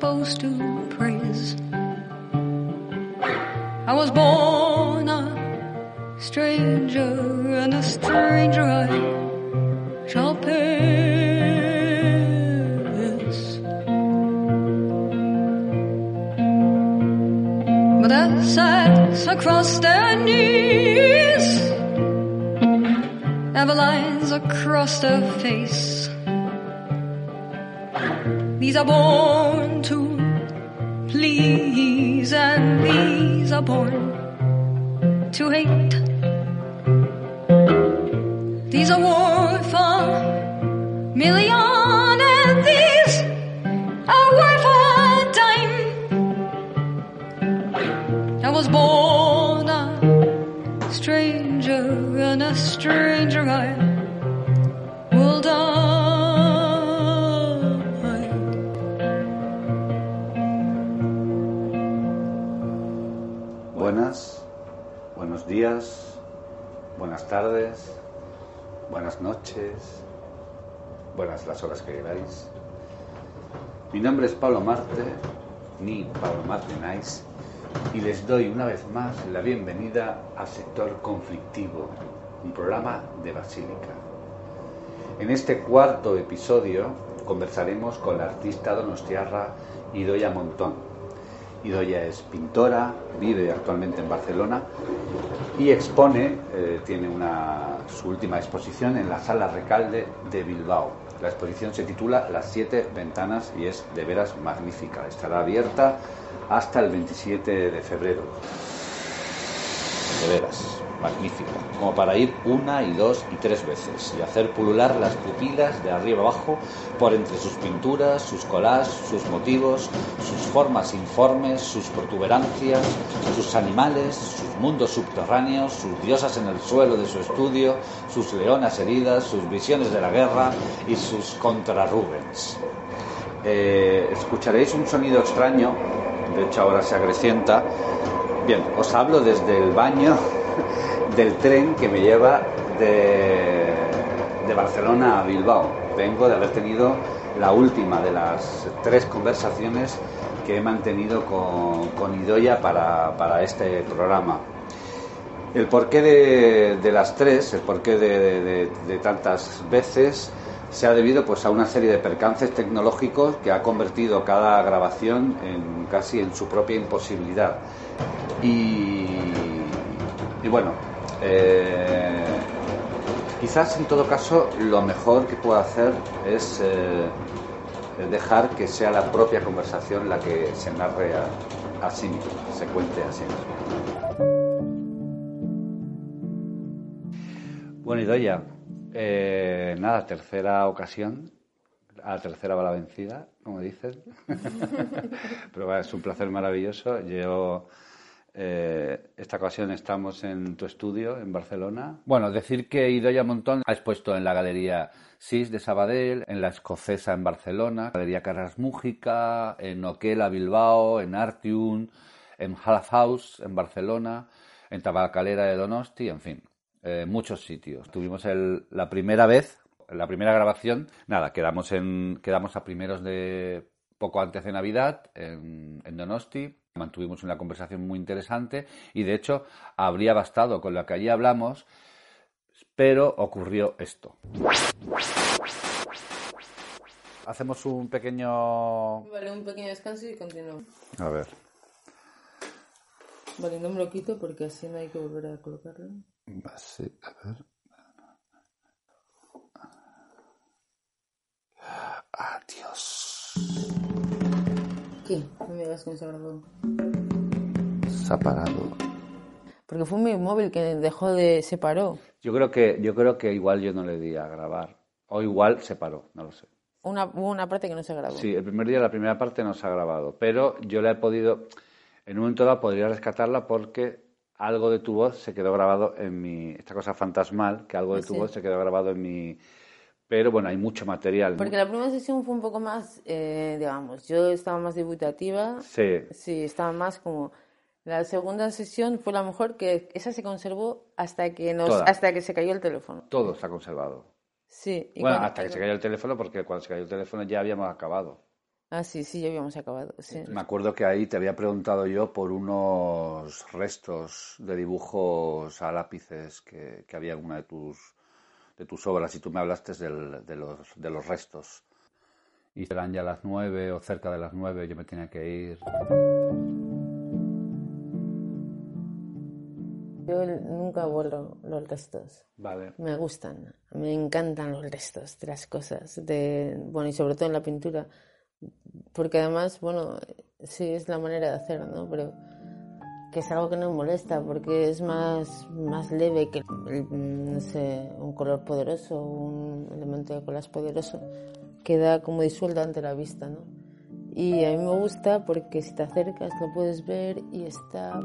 supposed to noches, buenas las horas que queráis. Mi nombre es Pablo Marte, ni Pablo Marte Nice, y les doy una vez más la bienvenida a Sector Conflictivo, un programa de Basílica. En este cuarto episodio conversaremos con la artista donostiarra Idoia Montón. Idoia es pintora, vive actualmente en Barcelona y expone, eh, tiene una, su última exposición en la Sala Recalde de Bilbao. La exposición se titula Las siete ventanas y es de veras magnífica. Estará abierta hasta el 27 de febrero. De veras, magnífica. Como para ir una y dos y tres veces y hacer pulular las pupilas de arriba abajo por entre sus pinturas, sus collages, sus motivos, sus formas informes, sus protuberancias, sus animales, sus mundos subterráneos, sus diosas en el suelo de su estudio, sus leonas heridas, sus visiones de la guerra y sus contrarrubens. Eh, escucharéis un sonido extraño, de hecho ahora se acrecienta. Bien, os hablo desde el baño del tren que me lleva de, Barcelona a Bilbao. Vengo de haber tenido la última de las tres conversaciones que he mantenido con, con Idoia para, para este programa. El porqué de, de las tres, el porqué de, de- de tantas veces, se ha debido pues, a una serie de percances tecnológicos que ha convertido cada grabación en casi en su propia imposibilidad. Y, y bueno, eh, quizás en todo caso lo mejor que puedo hacer es eh, dejar que sea la propia conversación la que se narre a, sí misma, se cuente a sí misma. Bueno, Idoya, eh, nada, tercera ocasión, a la tercera va la vencida, como dicen. Pero es un placer maravilloso. Yo, eh, esta ocasión estamos en tu estudio en Barcelona. Bueno, decir que Idoya Montón ha expuesto en la Galería SIS de Sabadell, en la Escocesa en Barcelona, Galería Carras Mújica, en Oquela Bilbao, en Artium, en Half House en Barcelona, en Tabacalera de Donosti, en fin, eh, muchos sitios. Tuvimos el- la primera vez, la primera grabación, nada, quedamos, en, quedamos a primeros de poco antes de Navidad en, en Donosti. Mantuvimos una conversación muy interesante y de hecho habría bastado con lo que allí hablamos, pero ocurrió esto. Hacemos un pequeño... Vale, un pequeño descanso y continuamos. A ver. Vale, no me lo quito porque así no hay que volver a colocarlo. Sí, a ver. Adiós. ¿Qué? No me digas que no se grabó. Se ha parado. Porque fue mi móvil que dejó de... se paró. Yo creo que, yo creo que igual yo no le di a grabar. O igual se paró, no lo sé. Una, hubo una parte que no se grabó. Sí, el primer día la primera parte no se ha grabado, pero yo la he podido, en un momento dado podría rescatarla porque algo de tu voz se quedó grabado en mi, esta cosa fantasmal, que algo de tu Sí. voz se quedó grabado en mi Pero bueno, hay mucho material. Porque la primera sesión fue un poco más, eh, digamos, yo estaba más debutativa. Sí, Sí, estaba más como... La segunda sesión fue la mejor, que esa se conservó hasta que nos, Toda. hasta que se cayó el teléfono. todo está conservado. Sí. y Bueno, hasta que se cayó el teléfono, porque cuando se cayó el teléfono ya habíamos acabado. Ah, sí, sí, ya habíamos acabado. Sí. Me acuerdo que ahí te había preguntado yo por unos restos de dibujos a lápices que, que había en una de tus, de tus obras y tú me hablaste del- de, los, de los restos. Y serán ya las nueve o cerca de las nueve, yo me tenía que ir. Yo nunca borro los restos. Vale. Me gustan, me encantan los restos de las cosas, de, bueno, y sobre todo en la pintura, porque además, bueno, sí es la manera de hacer, ¿no? Pero que es algo que no molesta, porque es más, más leve que, el, no sé, un color poderoso, un elemento de colas poderoso, queda como disuelto ante la vista, ¿no? Y a mí me gusta porque si te acercas lo puedes ver y está,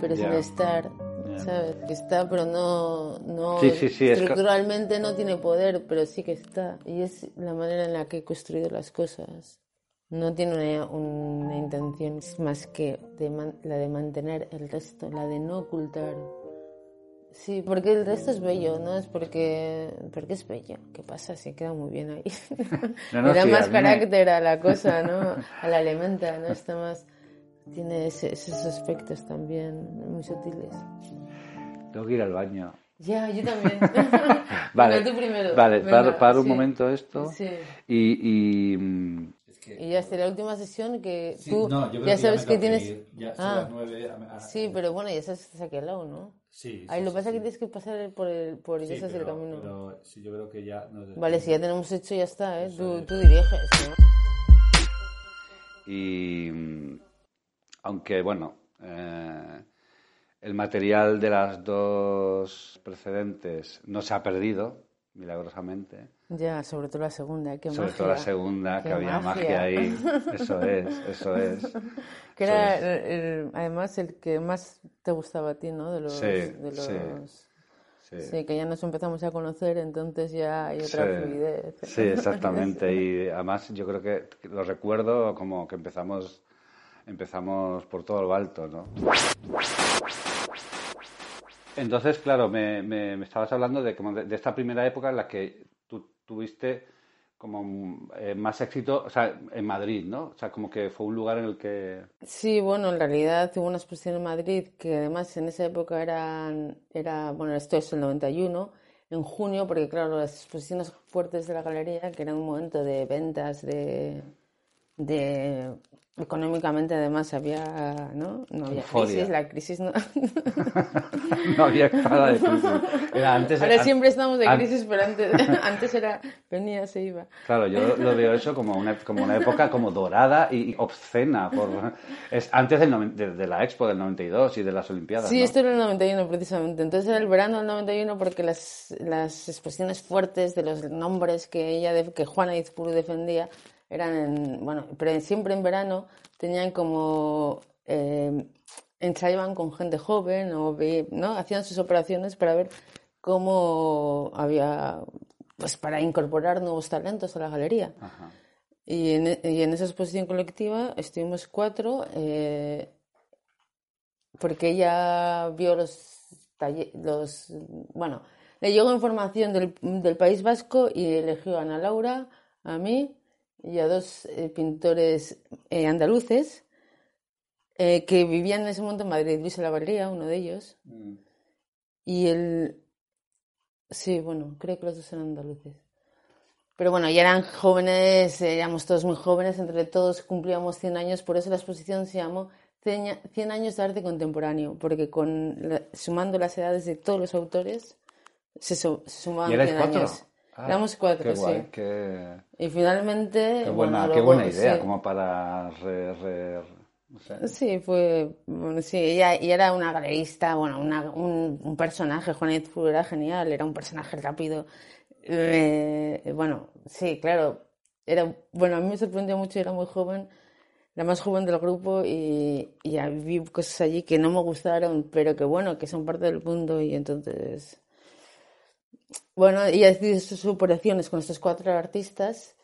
pero sin Ya. estar. ¿sabes? Está, pero no, no Sí, sí, sí, es estructuralmente no tiene poder, pero sí que está. Y es la manera en la que he construido las cosas. No tiene una, una intención más que de man- la de mantener el resto, la de no ocultar. Sí, porque el resto es bello, ¿no? Es porque, porque es bello. ¿Qué pasa? Se queda muy bien ahí. No, no, Le da sí, a más me- carácter a la cosa, ¿no? A la elementa, ¿no? Está más... Tiene ese- esos aspectos también muy sutiles. Tengo que ir al baño. Ya, yo también. Vale, tú primero. vale, Venga, paro, paro un momento esto. Sí. Y, y, Y ya será la última sesión que Sí, tú no, yo creo ya que sabes me que tienes... ir. Ya son Ah. las nueve. a- a- Sí, pero bueno, ya sabes que estás aquí al lado, ¿no? Sí, Ahí sí, lo sí, que pasa es sí. que tienes que pasar por el, por Sí, ya sabes el pero- camino. Pero sí, yo creo que ya. nos Vale, si ya tenemos hecho, ya está, ¿eh? Tú, tú diriges, ¿no? y, aunque bueno, eh, el material de las dos precedentes no se ha perdido, milagrosamente. Ya, sobre todo la segunda, qué Sobre magia. todo la segunda, que había magia. magia. ahí. Eso es, eso es. Que Eso era, es. el- el- además, el que más te gustaba a ti, ¿no? De los... Sí, de los... Sí. Sí, que ya nos empezamos a conocer, entonces ya hay otra Sí, fluidez. sí, exactamente. Y además yo creo que lo recuerdo como que empezamos, empezamos por todo lo alto, ¿no? Entonces, claro, me, me- me estabas hablando de, como de, de esta primera época en la que tuviste como eh, más éxito, o sea, en Madrid, ¿no? O sea, como que fue un lugar en el que... Sí, bueno, en realidad hubo una exposición en Madrid que además en esa época eran, era, bueno, esto es el 91, en junio, porque claro, las exposiciones fuertes de la galería, que era un momento de ventas, de, de económicamente además había, ¿no? No había Euforia. crisis, la crisis no... no había nada de crisis. Era antes, Ahora siempre estamos de crisis, pero antes, antes era, venía, se iba. Claro, yo lo veo eso como una, como una época como dorada y obscena. Por, es antes del de, de la Expo del 92 y de las Olimpiadas. Sí, ¿no? esto era el 91 precisamente. Entonces era el verano del 91 porque las, las exposiciones fuertes de los nombres que ella, de- que Juana Izpuru defendía, eran en, bueno, pero siempre en verano tenían como, eh, ensayaban con gente joven o, ¿no? Hacían sus operaciones para ver cómo había, pues para incorporar nuevos talentos a la galería. Ajá. Y en, e- y en esa exposición colectiva estuvimos cuatro, eh, porque ella vio los, los bueno, le llegó información del, del País Vasco y eligió a Ana Laura, a mí y a dos eh, pintores eh, andaluces eh, que vivían en ese momento en Madrid, Luis Olavarría, uno de ellos, Mm. y el... Sí, bueno, creo que los dos eran andaluces. Pero bueno, ya eran jóvenes, éramos todos muy jóvenes, entre todos cumplíamos 100 años, por eso la exposición se llamó 100 100 años de arte contemporáneo, porque con la- sumando las edades de todos los autores se, su- se sumaban ¿Y erais 100 cuatro? años. Ah, Éramos cuatro, qué guay, sí. Qué, Y finalmente... qué bueno, buena, qué luego, buena idea, sí. como para re- re- no sé. Sí, fue, bueno, sí, ella, y era una galerista, bueno, una- un, un personaje, Juanet era genial, era un personaje rápido. Eh, bueno, sí, claro, era, bueno, a mí me sorprendió mucho, era muy joven, la más joven del grupo y, y vi cosas allí que no me gustaron, pero que bueno, que son parte del mundo y entonces bueno, ella decidió sus operaciones con estos cuatro artistas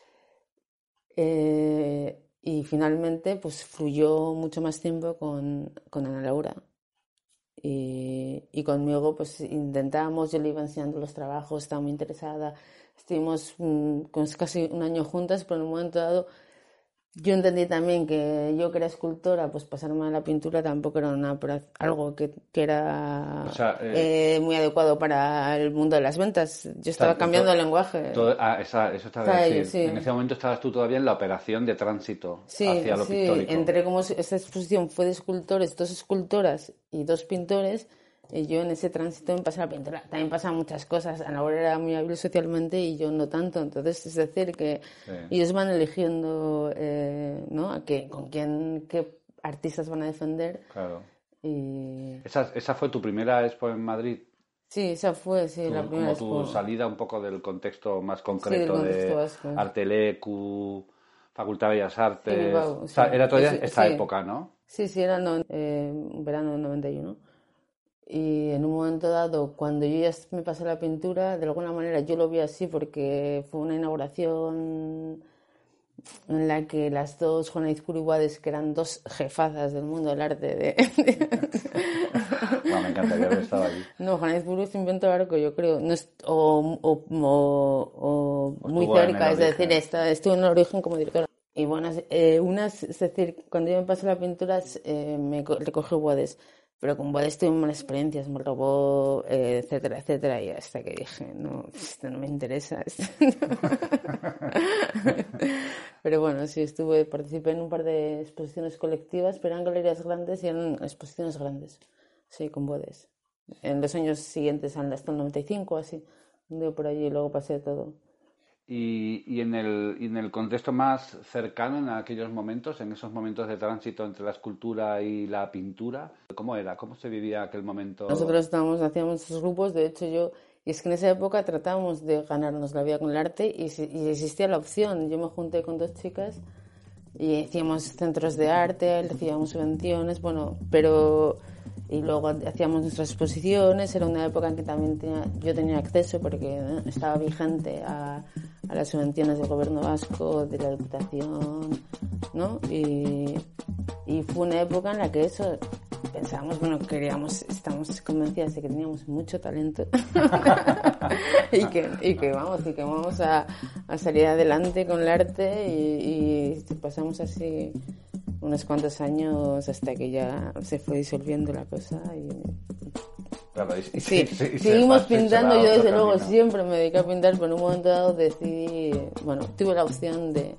eh, y finalmente pues fluyó mucho más tiempo con, con Ana Laura. Y, y conmigo pues intentamos, yo le iba enseñando los trabajos, estaba muy interesada. Estuvimos mm, con casi un año juntas, pero en un momento dado yo entendí también que yo que era escultora, pues pasarme a la pintura tampoco era una, algo que, que era O sea, eh, eh, muy adecuado para el mundo de las ventas. Yo estaba Está- cambiando el lenguaje. todo- ah, esa- eso estaba decir. sí. En ese momento estabas tú todavía en la operación de tránsito Sí, hacia lo sí, pictórico. entré como esta exposición fue de escultores, dos escultoras y dos pintores, yo en ese tránsito me pasé a la pintura. También pasan muchas cosas, Ana Laura era muy hábil socialmente y yo no tanto, entonces es decir que Sí. ellos van eligiendo, eh, ¿no? A qué, con quién, qué artistas van a defender Claro. y Esa, esa fue tu primera expo en Madrid. sí, esa fue, sí, Tu- la primera como tu expo. salida un poco del contexto más concreto contexto de vasco. Artelecu, Facultad de Bellas Artes. Sí, Bilbao, O sea, sí. era todavía Sí, esta sí. época, ¿no? Sí, sí, era no- eh, verano del 91. Y en un momento dado, cuando yo ya me pasé a la pintura, de alguna manera yo lo vi así porque fue una inauguración en la que las dos, Juana Izpuru y Guades, que eran dos jefazas del mundo del arte, de... No, me encantaría haber estado allí. No, Juana Izpuru se inventó el arco, yo creo, no es- o, o- o- o muy cerca, es decir, está, estuvo en el origen como directora. Y bueno, eh, unas, es decir, cuando yo me pasé la pintura, eh, me co- recogió Bodes, pero con Bodes tuve malas experiencias, me robó, eh, etcétera, etcétera, y hasta que dije, no, esto no me interesa. esto no". pero bueno, sí, estuve, participé en un par de exposiciones colectivas, pero eran galerías grandes y eran exposiciones grandes, sí, con Bodes. En los años siguientes, hasta el 95, así, anduve por allí y luego pasé todo. Y, en el, en el contexto más cercano, en aquellos momentos, en esos momentos de tránsito entre la escultura y la pintura, ¿cómo era? ¿Cómo se vivía aquel momento? Nosotros estábamos, hacíamos esos grupos, de hecho yo, y es que en esa época tratábamos de ganarnos la vida con el arte y existía la opción. Yo me junté con dos chicas y hacíamos centros de arte, recibíamos subvenciones, bueno, pero... Y luego hacíamos nuestras exposiciones, era una época en que también tenía, yo tenía acceso porque ¿no? estaba vigente a, a las subvenciones del gobierno vasco, de la diputación, ¿no? Y, y fue una época en la que eso pensábamos, bueno, queríamos, estamos convencidas de que teníamos mucho talento y, que, y que vamos, y que vamos a, a salir adelante con el arte y, y pasamos así unos cuantos años hasta que ya se fue disolviendo la cosa y Claro, y- y- Sí, y y seguimos se pintando. Yo, desde luego, siempre me dediqué a pintar, pero en un momento dado decidí. Bueno, tuve la opción de,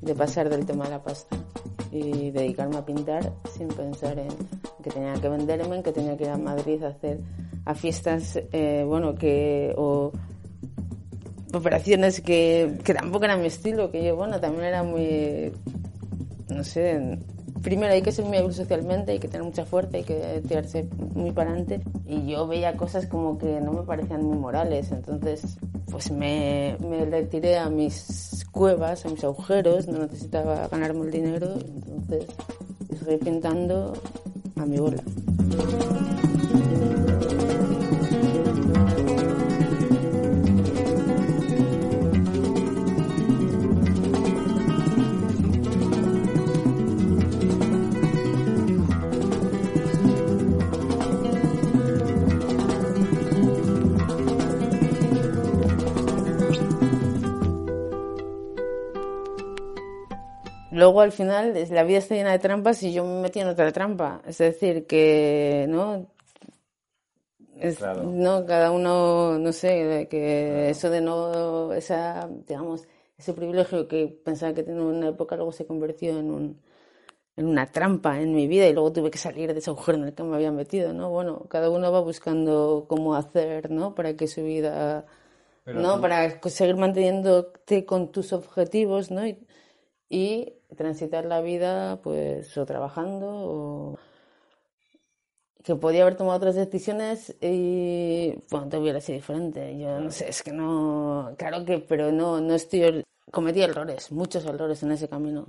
de pasar del tema de la pasta y dedicarme a pintar sin pensar en que tenía que venderme, en que tenía que ir a Madrid a hacer a fiestas, eh, bueno, que. o operaciones que, que tampoco eran mi estilo, que yo, bueno, también era muy. No sé. Primero hay que ser muy hábil socialmente, hay que tener mucha fuerza, hay que tirarse muy para adelante. Y yo veía cosas como que no me parecían muy morales, entonces pues me, me retiré a mis cuevas, a mis agujeros, no necesitaba ganarme el dinero, entonces seguí pintando a mi bola. Luego al final la vida está llena de trampas y yo me metí en otra trampa. Es decir, que no es, Claro. no cada uno no sé que eso de no esa digamos ese privilegio que pensaba que tenía en una época luego se convirtió en un en una trampa en mi vida y luego tuve que salir de ese agujero en el que me había metido, ¿no? Bueno, cada uno va buscando cómo hacer, ¿no? Para que su vida, Pero ¿no? tú- Para seguir manteniéndote con tus objetivos, ¿no? Y, y transitar la vida, pues, o trabajando o que podía haber tomado otras decisiones y bueno, te hubiera sido diferente. Yo no sé, es que no, claro que, pero no, no estoy, cometí errores, muchos errores en ese camino.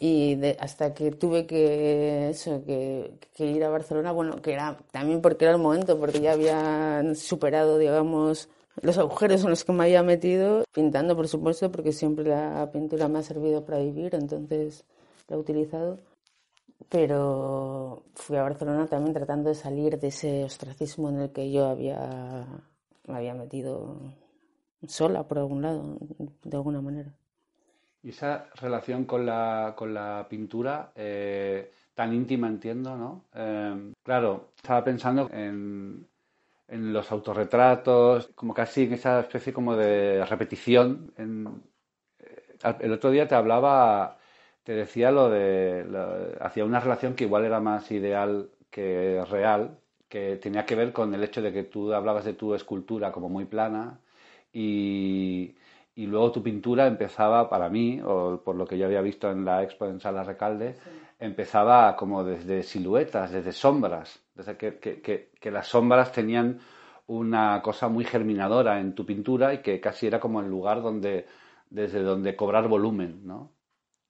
y de, hasta que tuve que eso que, que, ir a Barcelona bueno que era también porque era el momento porque ya había superado digamos los agujeros en los que me había metido pintando por supuesto porque siempre la pintura me ha servido para vivir entonces la he utilizado pero fui a Barcelona también tratando de salir de ese ostracismo en el que yo había me había metido sola por algún lado de alguna manera y esa relación con la, con la pintura, eh, tan íntima entiendo, ¿no? Eh, claro, estaba pensando en, en, los autorretratos, como casi en esa especie como de repetición. Eh, el otro día te hablaba, te decía lo de, hacía una relación que igual era más ideal que real, que tenía que ver con el hecho de que tú hablabas de tu escultura como muy plana y y luego tu pintura empezaba, para mí, o por lo que yo había visto en la expo en Sala Recalde, empezaba como desde siluetas, desde sombras, desde que, que, que, las sombras tenían una cosa muy germinadora en tu pintura y que casi era como el lugar donde, desde donde cobrar volumen, ¿no?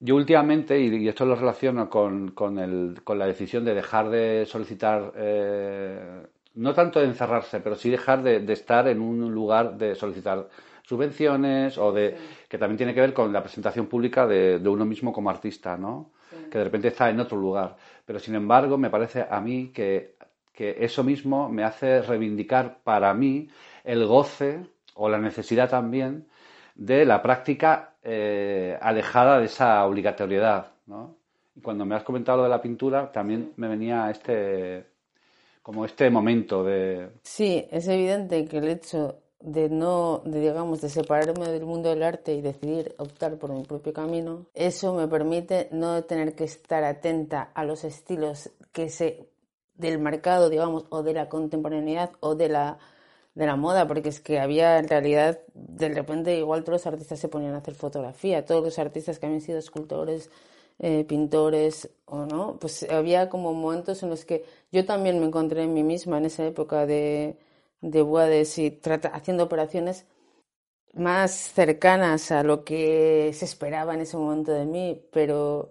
Yo últimamente, y, esto lo relaciono con, con, el, con la decisión de dejar de solicitar, eh, no tanto de encerrarse, pero sí dejar de, de estar en un lugar de solicitar subvenciones o de que también tiene que ver con la presentación pública de, uno mismo como artista, ¿no? Que de repente está en otro lugar. Pero sin embargo, me parece a mí que, eso mismo me hace reivindicar para mí el goce o la necesidad también de la práctica eh, alejada de esa obligatoriedad. Y cuando me has comentado lo de la pintura, también me venía este como este momento de sí es evidente que el hecho de no, de, digamos, de separarme del mundo del arte y decidir optar por mi propio camino, eso me permite no tener que estar atenta a los estilos que se del mercado, digamos, o de la contemporaneidad o de la de la moda, porque es que había en realidad, de repente igual todos los artistas se ponían a hacer fotografía, todos los artistas que habían sido escultores, eh, pintores o no, pues había como momentos en los que yo también me encontré en mí misma en esa época de, de Buades y haciendo operaciones más cercanas a lo que se esperaba en ese momento de mí, pero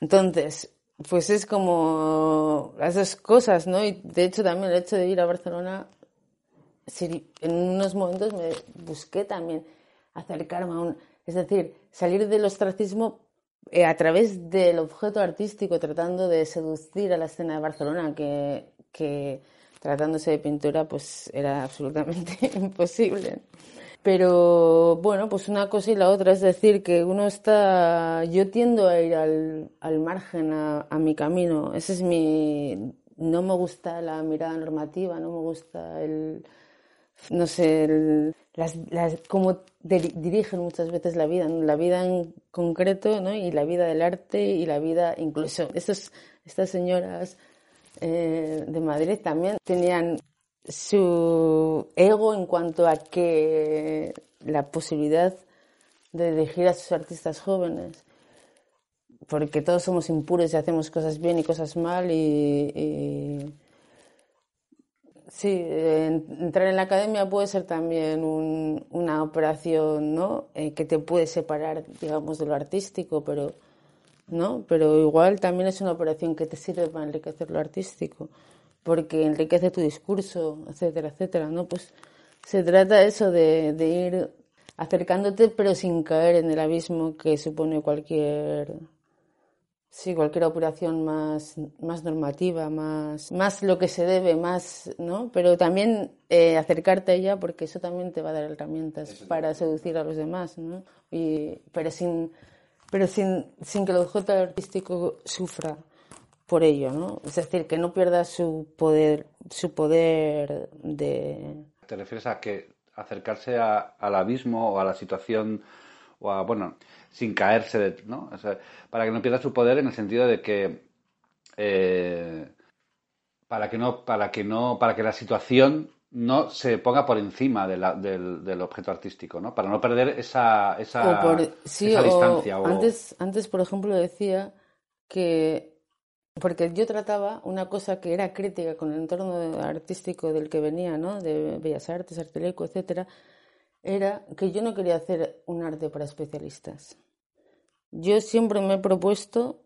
entonces, pues es como las dos cosas, ¿no? Y de hecho también el hecho de ir a Barcelona, en unos momentos me busqué también acercarme a un, es decir, salir del ostracismo eh, a través del objeto artístico, tratando de seducir a la escena de Barcelona, que, que tratándose de pintura, pues era absolutamente imposible. Pero bueno, pues una cosa y la otra, es decir, que uno está, yo tiendo a ir al, al margen, a, mi camino. Ese es mi, no me gusta la mirada normativa, no me gusta el, no sé, el, las, las, cómo dirigen muchas veces la vida, la vida en concreto, ¿no? Y la vida del arte y la vida, incluso, estos, estas señoras eh, de Madrid también tenían su ego en cuanto a que la posibilidad de elegir a sus artistas jóvenes, porque todos somos impuros y hacemos cosas bien y cosas mal y, sí, entrar en la academia puede ser también una operación, ¿no? Eh, que te puede separar, digamos, de lo artístico, pero ¿no? Pero igual también es una operación que te sirve para enriquecer lo artístico, porque enriquece tu discurso, etcétera, etcétera, ¿no? Pues se trata eso de, de ir acercándote pero sin caer en el abismo que supone cualquier sí cualquier operación más más normativa más más lo que se debe más no pero también eh, acercarte a ella porque eso también te va a dar herramientas para seducir a los demás no y pero sin pero sin, sin que el objeto artístico sufra por ello, ¿no? Es decir, que no pierda su poder, su poder de... ¿Te refieres a que acercarse al abismo o a la situación, o a, bueno, sin caerse, de, ¿no? Para que no pierda su poder en el sentido de que... Eh, para que no, para que no, para que la situación no se ponga por encima de la, del, del, objeto artístico, ¿no? Para no perder esa, esa, esa distancia. O... Antes, antes, por ejemplo, decía que... Porque yo trataba una cosa que era crítica con el entorno artístico del que venía, ¿no? De Bellas Artes, Arteleco, etcétera, era que yo no quería hacer un arte para especialistas. yo siempre me he propuesto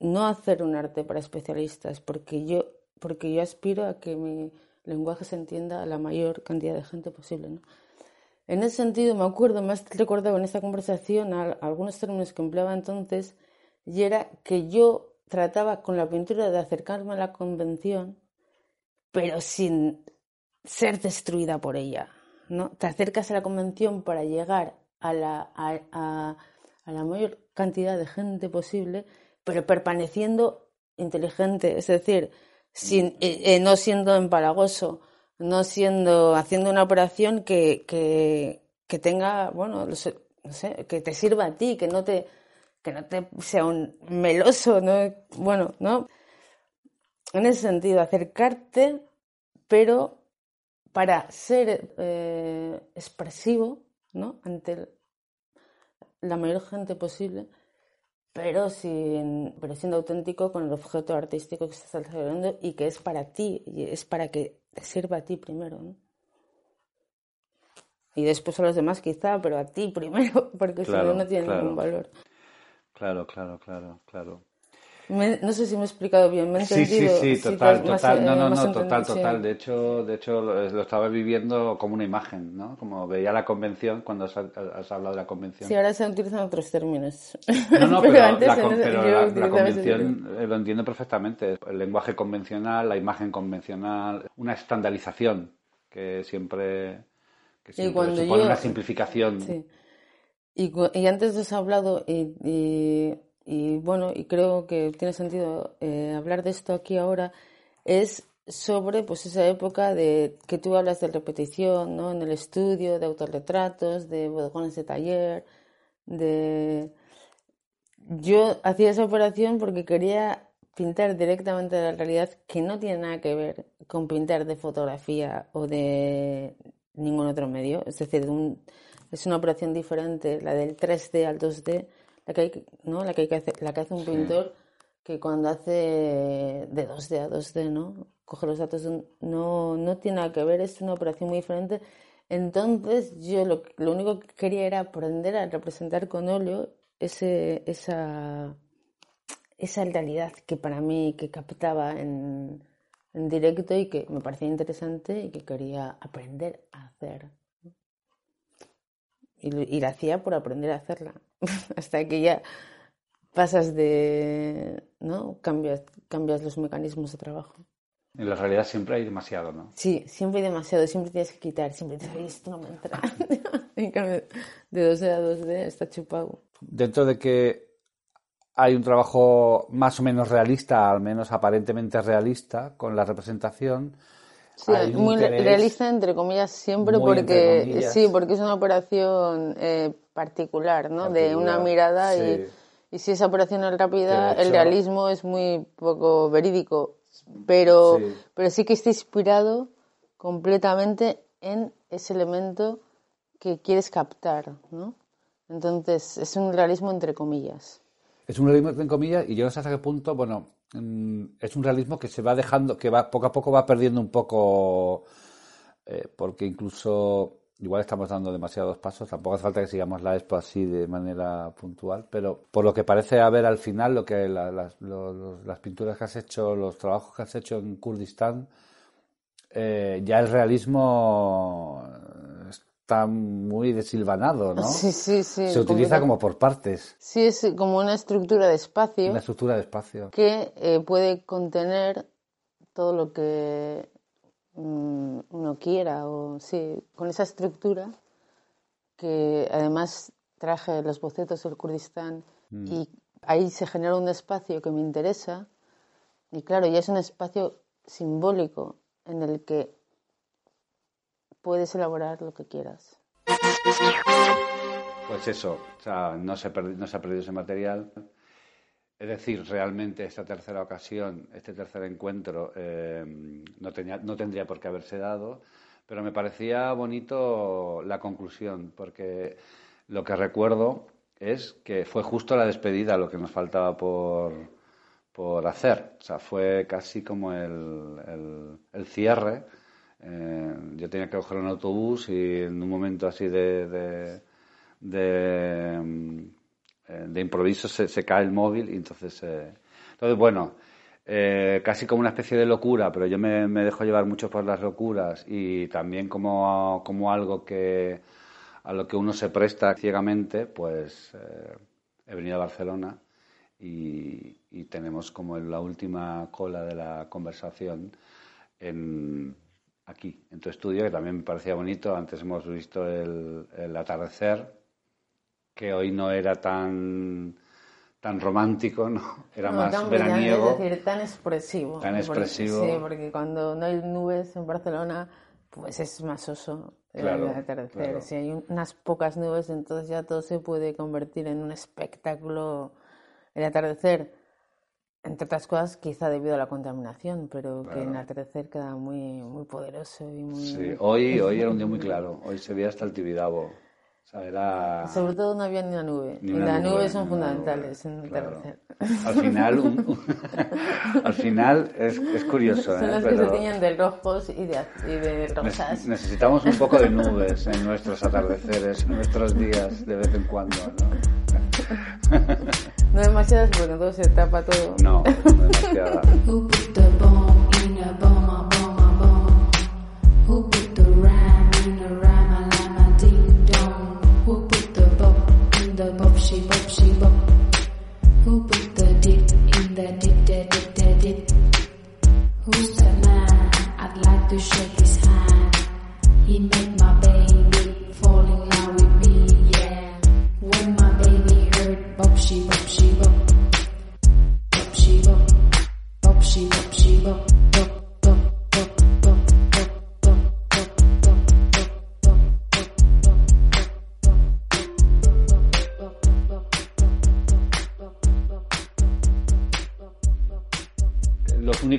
no hacer un arte para especialistas, porque yo, porque yo aspiro a que mi lenguaje se entienda a la mayor cantidad de gente posible. ¿no? En ese sentido, me acuerdo, me has recordado en esta conversación algunos términos que empleaba entonces, y era que yo trataba con la pintura de acercarme a la convención, pero sin ser destruida por ella. ¿no? Te acercas a la convención para llegar a la, a, la mayor cantidad de gente posible, pero permaneciendo inteligente, es decir, sin, eh, eh, no siendo empalagoso, no siendo, haciendo una operación que, que, que tenga, bueno, no sé, que te sirva a ti, que no te, que no te sea un meloso, ¿no? Bueno, ¿no? En ese sentido, acercarte, pero para ser eh, expresivo, ¿no? Ante la mayor gente posible, pero, sin, pero siendo auténtico con el objeto artístico que estás celebrando y que es para ti, y es para que te sirva a ti primero, ¿no? Y después a los demás quizá, pero a ti primero, porque si no, no tiene ningún valor. Claro, claro, claro, claro. No sé si me he explicado bien, me he entendido. Sí, sí, sí, total, total. no, no, no, total, total. De hecho, de hecho lo, estaba viviendo como una imagen, ¿no? Como veía la convención cuando has, hablado de la convención. Sí, ahora se utilizan otros términos. No, no, pero, antes la, pero la, convención eh, lo entiendo perfectamente. El lenguaje convencional, la imagen convencional, una estandarización que siempre, que siempre supone una simplificación. Sí. Y, y antes has hablado, y, y, bueno, y creo que tiene sentido eh, hablar de esto aquí ahora, es sobre pues esa época de que tú hablas de repetición, ¿no? En el estudio, de autorretratos, de bodegones de taller, de... Yo hacía esa operación porque quería pintar directamente la realidad que no tiene nada que ver con pintar de fotografía o de ningún otro medio. Es decir, de un, es una operación diferente, la del 3D al 2D, la que, hay, ¿no? la que, hay que hacer, la que hace un pintor que cuando hace de 2D a 2D, ¿no? Coge los datos, no, no tiene nada que ver, es una operación muy diferente. Entonces yo lo, lo único que quería era aprender a representar con óleo ese, esa, esa realidad que para mí, que captaba en, en directo y que me parecía interesante y que quería aprender a hacer. Y, la hacía por aprender a hacerla. Hasta que ya pasas de. ¿no? Cambias, cambias los mecanismos de trabajo. En la realidad siempre hay demasiado, ¿no? Sí, siempre hay demasiado, siempre tienes que quitar, siempre te dices, esto no me entra. en cambio, de 2D a 2D está chupado. Dentro de que hay un trabajo más o menos realista, al menos aparentemente realista, con la representación, Sí, muy realista entre comillas siempre porque sí, porque es una operación eh, particular, ¿no? de una mirada y, y, si esa operación es rápida, el realismo es muy poco verídico, pero sí. pero sí que está inspirado completamente en ese elemento que quieres captar, ¿no? Entonces es un realismo entre comillas. Es un realismo entre comillas y yo no sé hasta qué punto, bueno, es un realismo que se va dejando, que va poco a poco va perdiendo un poco, eh, porque incluso igual estamos dando demasiados pasos, tampoco hace falta que sigamos la expo así de manera puntual, pero por lo que parece haber al final, lo que las, pinturas que has hecho, los trabajos que has hecho en Kurdistán, eh, ya el realismo está muy desilvanado, ¿no? Sí, sí, sí. Se utiliza como por partes. Sí, es como una estructura de espacio. Una estructura de espacio. Que eh, puede contener todo lo que mm, uno quiera, o sí, con esa estructura que además traje los bocetos del Kurdistán mm. y ahí se genera un espacio que me interesa y claro, ya es un espacio simbólico en el que puedes elaborar lo que quieras. Pues eso, o sea, no, se no se ha perdido ese material. Es decir, realmente esta tercera ocasión, este tercer encuentro, eh, no, tenía, no tendría por qué haberse dado, pero me parecía bonito la conclusión, porque lo que recuerdo es que fue justo la despedida lo que nos faltaba por, por hacer. O sea, fue casi como el, el, el cierre eh, yo tenía que coger un autobús y en un momento así de, de, mm, eh, improviso se, cae el móvil y entonces... eh, entonces, bueno, eh, casi como una especie de locura, pero yo me, dejo llevar mucho por las locuras y también como, como algo que a lo que uno se presta ciegamente, pues he venido a Barcelona y, tenemos como la última cola de la conversación en, aquí, en tu estudio, que también me parecía bonito. Antes hemos visto el, el atardecer, que hoy no era tan tan romántico, ¿no? Era No, más tan veraniego. Es decir, tan expresivo. Tan Porque- expresivo. sí, porque cuando no hay nubes en Barcelona, pues es más oso el Claro, atardecer. claro. Si hay un- unas pocas nubes, entonces ya todo se puede convertir en un espectáculo. El atardecer, entre otras cosas, quizá debido a la contaminación, pero que el atardecer queda muy, muy poderoso y muy... Sí, hoy, hoy era un día muy claro. Hoy se veía hasta el Tibidabo. O sea, era... Sobre todo no había ni una nube. Ni y una las nube, nubes son fundamentales nube, en el claro. Al final, un- al final es, es curioso, Son ¿eh? las que se Pero tiñen de rojos y de, y de ne- rosas. necesitamos un poco de nubes en nuestros atardeceres, en nuestros días, de vez en cuando, ¿no? No demasiadas, porque no se tapa todo. No, no demasiadas. Who's man? I'd like to shake his hand.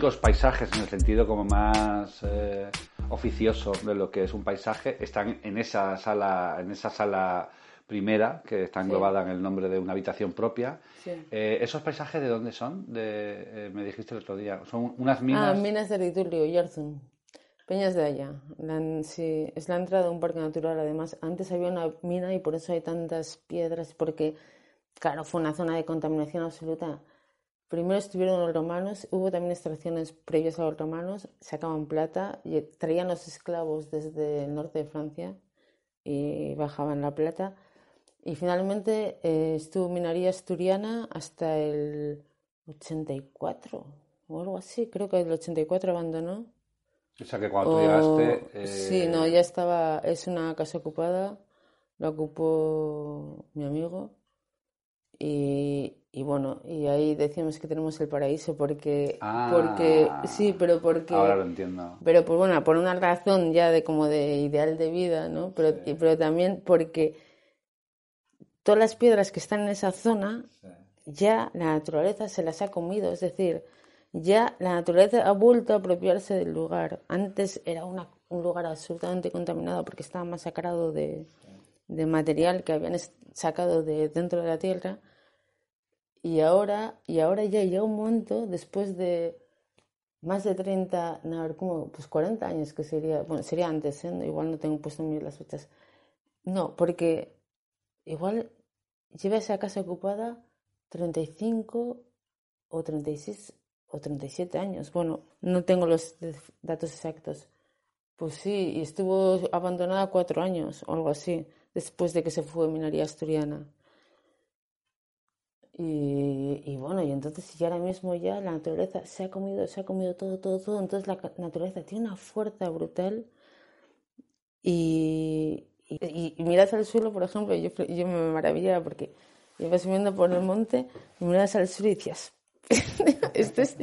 Los únicos paisajes, en el sentido como más eh, oficioso de lo que es un paisaje, están en esa sala, en esa sala primera, que está englobada en el nombre de una habitación propia. Sí. Eh, ¿Esos paisajes de dónde son? De, eh, me dijiste el otro día. Son unas Ah, minas. minas de Riturrio, Yarzun. Peñas de allá. La- sí, es la entrada de un parque natural. Además, antes había una mina y por eso hay tantas piedras, porque, claro, fue una zona de contaminación absoluta. Primero estuvieron los romanos, hubo también extracciones previas a los romanos, sacaban plata y traían los esclavos desde el norte de Francia y bajaban la plata. Y finalmente eh, estuvo minería asturiana hasta el 84 o algo así. Creo que el 84 abandonó. O sea que cuando tú O- llegaste. eh, Sí, no, ya estaba. Es una casa ocupada. La ocupó mi amigo. Y, y bueno, y ahí decimos que tenemos el paraíso porque. Ah. porque sí, pero porque. Ahora lo entiendo. Pero por, bueno, por una razón ya de como de ideal de vida, ¿no? Pero, y- pero también porque todas las piedras que están en esa zona, ya la naturaleza se las ha comido. Es decir, ya la naturaleza ha vuelto a apropiarse del lugar. Antes era una- un lugar absolutamente contaminado porque estaba masacrado de, de material que habían sacado de dentro de la tierra. Y ahora, y ahora ya llega un momento, después de más de 30, no, a ver, ¿cómo? Pues 40 años que sería, bueno, sería antes, ¿eh? Igual no tengo puesto bien las fechas. No, porque igual lleva esa casa ocupada 35 o 36 o 37 años. Bueno, no tengo los datos exactos. Pues sí, y estuvo abandonada cuatro años o algo así, después de que se fue minería asturiana. Y, bueno, y entonces y ahora mismo ya la naturaleza se ha comido, se ha comido todo, todo, todo. Entonces la naturaleza tiene una fuerza brutal. Y, miras al suelo, por ejemplo, yo, yo me maravillaba porque ibas subiendo por el monte y miras al suelo y decías, esto es,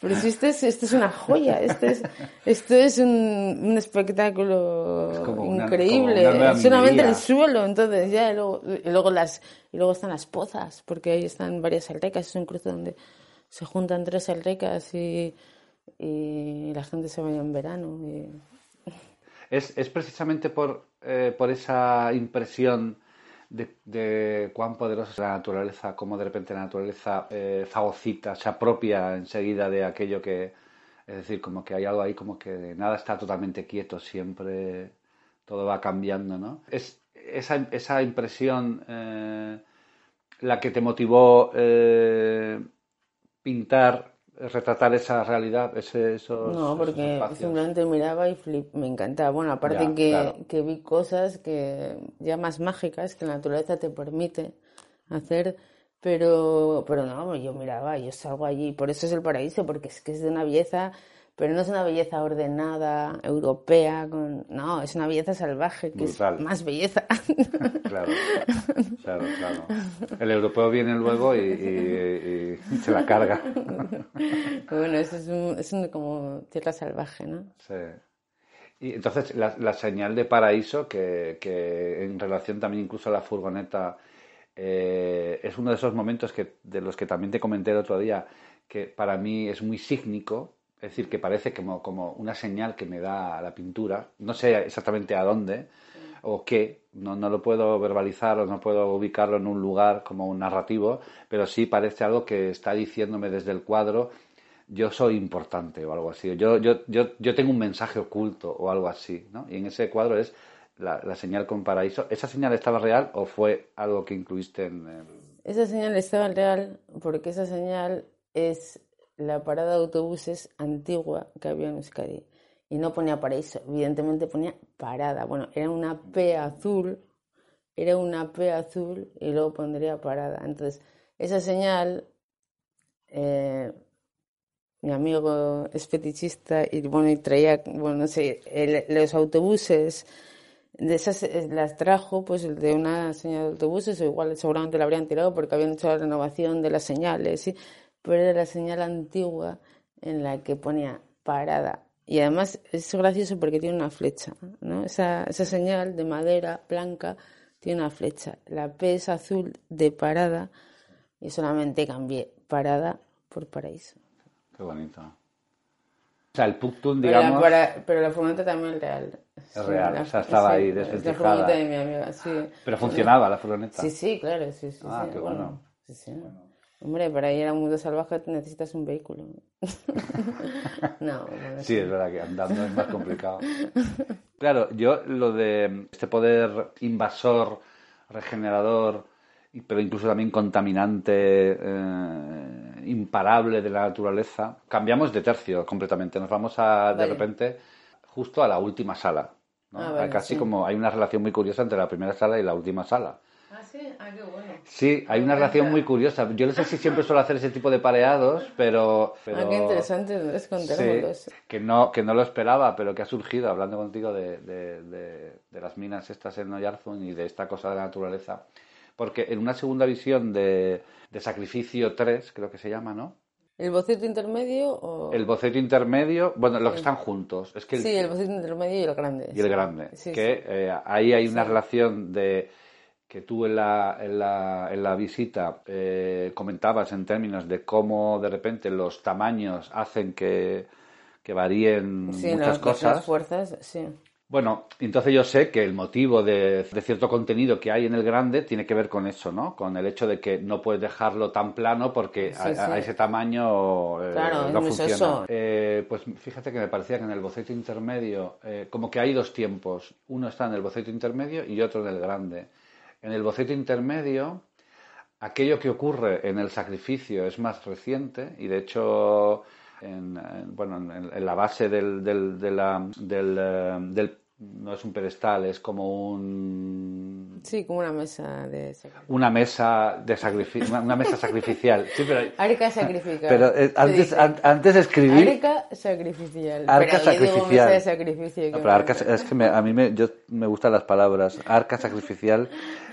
pero si esto es, esto es una joya, esto es, esto es un, un espectáculo Es una- increíble, solamente el suelo, entonces ya, y luego, y luego las, y luego están las pozas, porque ahí están varias aldecas, es un cruce donde se juntan tres aldecas y, y la gente se baña en verano. y- Es, es precisamente por, eh, por esa impresión de, cuán poderosa es la naturaleza, cómo de repente la naturaleza eh, fagocita, se apropia enseguida de aquello que, es decir, como que hay algo ahí, como que nada está totalmente quieto, siempre todo va cambiando, ¿no? Es esa, esa impresión eh, la que te motivó eh, pintar, retratar esa realidad, ese, esos, No, porque simplemente miraba y flip, me encantaba. Bueno, aparte Ya, que, claro. que vi cosas que ya más mágicas que la naturaleza te permite hacer, pero, pero no, yo miraba, yo salgo allí, por eso es el paraíso, porque es que es de una belleza, pero no es una belleza ordenada, europea, con, no, es una belleza salvaje, que Brutal. es más belleza. Claro, claro, claro. El europeo viene luego y, y- y se la carga. bueno, eso es, un- es un- como tierra salvaje, ¿no? Sí. Y entonces la, la señal de paraíso, que, que en relación también incluso a la furgoneta, eh, es uno de esos momentos que, de los que también te comenté el otro día, que para mí es muy sígnico, es decir, que parece como, como una señal que me da la pintura, no sé exactamente a dónde o qué, no, no lo puedo verbalizar o no puedo ubicarlo en un lugar como un narrativo, pero sí parece algo que está diciéndome desde el cuadro yo soy importante o algo así. Yo, yo, yo, yo tengo un mensaje oculto o algo así, ¿no? Y en ese cuadro es la, la señal con paraíso. ¿Esa señal estaba real o fue algo que incluiste en el... Esa señal estaba real porque esa señal es la parada de autobuses antigua que había en Euskadi. Y no ponía paraíso, evidentemente ponía parada. Bueno, era una P azul, era una P azul y luego pondría parada. Entonces, esa señal, eh, mi amigo es fetichista y bueno, y traía, bueno, no sé, los autobuses de esas eh, las trajo pues de una señal de autobuses o igual seguramente la habrían tirado porque habían hecho la renovación de las señales ¿sí? Pero era la señal antigua en la que ponía parada y además es gracioso porque tiene una flecha ¿no? esa, esa señal de madera blanca tiene una flecha la P es azul de parada y solamente cambié parada por paraíso Qué bonito. O sea, el Puctun, pero, la, digamos, para- pero la furgoneta también es real Es real, o sea, estaba ahí es la furgoneta de mi amiga sí pero funcionaba la furgoneta. Sí, sí, claro, sí, sí. Ah, sí, qué bueno. Sí, sí. Hombre, para ir a un mundo salvaje necesitas un vehículo. no, bueno, Sí, es verdad que andando es más complicado. Claro, yo lo de este poder invasor, regenerador, pero incluso también contaminante, eh, imparable de la naturaleza, cambiamos de tercio completamente. Nos vamos a, de repente, justo a la última sala. ¿no? Ah, vale, Casi sí. como hay una relación muy curiosa entre la primera sala y la última sala. Ah, sí, ah, qué bueno. Sí, hay una relación muy curiosa. Yo no sé si siempre suelo hacer ese tipo de pareados, pero... pero... Ah, qué interesante, Andrés, Sí, que no, que no lo esperaba, pero que ha surgido hablando contigo de, de- de- de las minas estas en Oyarzun y de esta cosa de la naturaleza. Porque en una segunda visión de, de Sacrificio 3, creo que se llama, ¿no? ¿El boceto intermedio o...? El boceto intermedio, bueno, los que están juntos. Es que el- Sí, el boceto intermedio y el grande. y el grande. Sí, que sí. eh, ahí hay una relación de que tú en la, en la, en la visita eh, comentabas en términos de cómo de repente los tamaños hacen que, que varíen Sí, muchas las, cosas. las fuerzas, sí. Bueno, entonces yo sé que el motivo de, de cierto contenido que hay en el grande tiene que ver con eso, ¿no? Con el hecho de que no puedes dejarlo tan plano porque a, Sí, a ese tamaño eh, Claro, es no muy funciona. soso. Eh, pues fíjate que me parecía que en el boceto intermedio, eh, como que hay dos tiempos. Uno está en el boceto intermedio y otro en el grande. En el boceto intermedio, aquello que ocurre en el sacrificio es más reciente y de hecho en, en- bueno, en, en la base del, del, de la- del, eh, del- no es un pedestal, es como un Sí, como una mesa de... una mesa de sacrificio, una, una mesa sacrificial. Sí, pero, Arca sacrificial. pero, eh, antes, an- antes escribí Arca sacrificial. Arca pero sacrificial. mesa de sacrificio. No, que pero me- arca, es que me- a mí me, yo, me gustan las palabras. Arca sacrificial,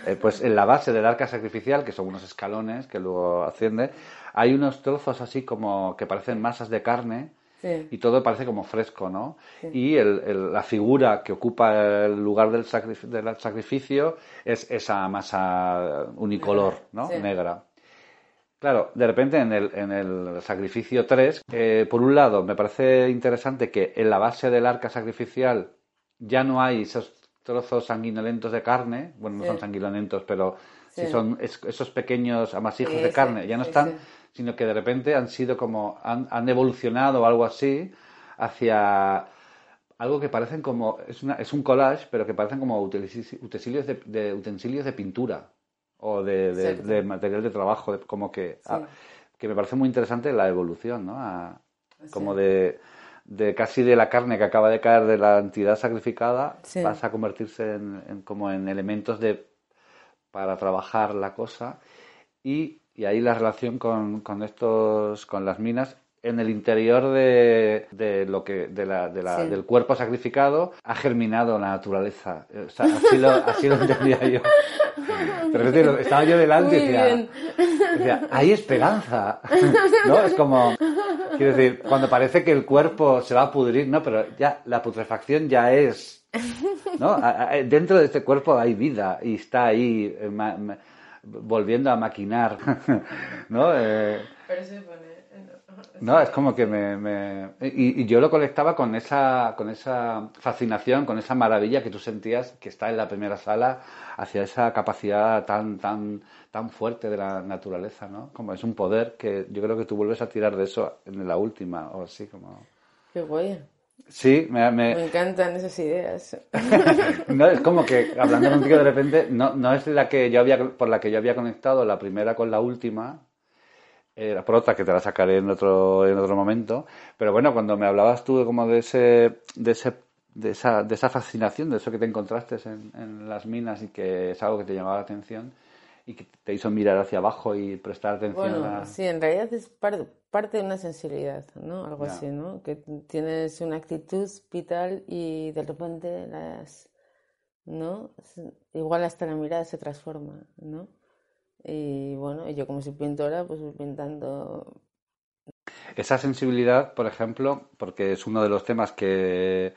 eh, pues en la base del arca sacrificial, que son unos escalones que luego asciende, hay unos trozos así como que parecen masas de carne Sí. y todo parece como fresco, ¿no? Y el- el- la figura que ocupa el lugar del, sacrif- del sacrificio es esa masa unicolor, ¿no? Sí. Negra. Claro, de repente en el, en el sacrificio 3, eh, por un lado, me parece interesante que en la base del arca sacrificial ya no hay esos trozos sanguinolentos de carne, bueno, no Sí. son sanguinolentos, pero sí, Sí. son es- esos pequeños amasijos Sí, de carne, ya no están, sino que de repente han sido como, han, han evolucionado o algo así hacia algo que parecen como, es, una, es un collage, pero que parecen como utensi- utensilios de, de- utensilios de pintura. o de, de- de material de trabajo, de- como que, ah, que me parece muy interesante la evolución, ¿no? A- como de, de casi de la carne que acaba de caer de la entidad sacrificada, Sí. pasa a convertirse en, en como en elementos de para trabajar la cosa y, y ahí la relación con, con estos con las minas en el interior de, de lo que de la, de la- Sí. del cuerpo sacrificado ha germinado la naturaleza O sea, así lo, así lo entendía yo pero es decir, estaba yo delante y decía, decía, hay esperanza no es como quiero decir cuando parece que el cuerpo se va a pudrir no pero ya la putrefacción ya es ¿no? Dentro de este cuerpo hay vida y está ahí eh, ma- ma- volviendo a maquinar, ¿no? Eh, no, es como que me... me- Y, y yo lo conectaba con esa, con esa fascinación, con esa maravilla que tú sentías que está en la primera sala hacia esa capacidad tan, tan, tan fuerte de la naturaleza, ¿no? Como es un poder que yo creo que tú vuelves a tirar de eso en la última, o así como... Qué guay. Sí, me, me- Me encantan esas ideas. No, es como que hablando contigo de repente, no, no es la que yo había, por la que yo había conectado la primera con la última, era por otra que te la sacaré en otro, en otro momento, pero bueno, cuando me hablabas tú como de ese, de ese, de esa, de esa fascinación, de eso que te encontraste en, en las minas y que es algo que te llamaba la atención y que te hizo mirar hacia abajo y prestar atención Bueno, a... sí, en realidad es par- parte de una sensibilidad, ¿no? Algo así, ¿no? Que tienes una actitud vital y de repente las, ¿no? Igual hasta la mirada se transforma, ¿no? Y bueno, yo como soy pintora, pues voy pintando Esa sensibilidad, por ejemplo, porque es uno de los temas que,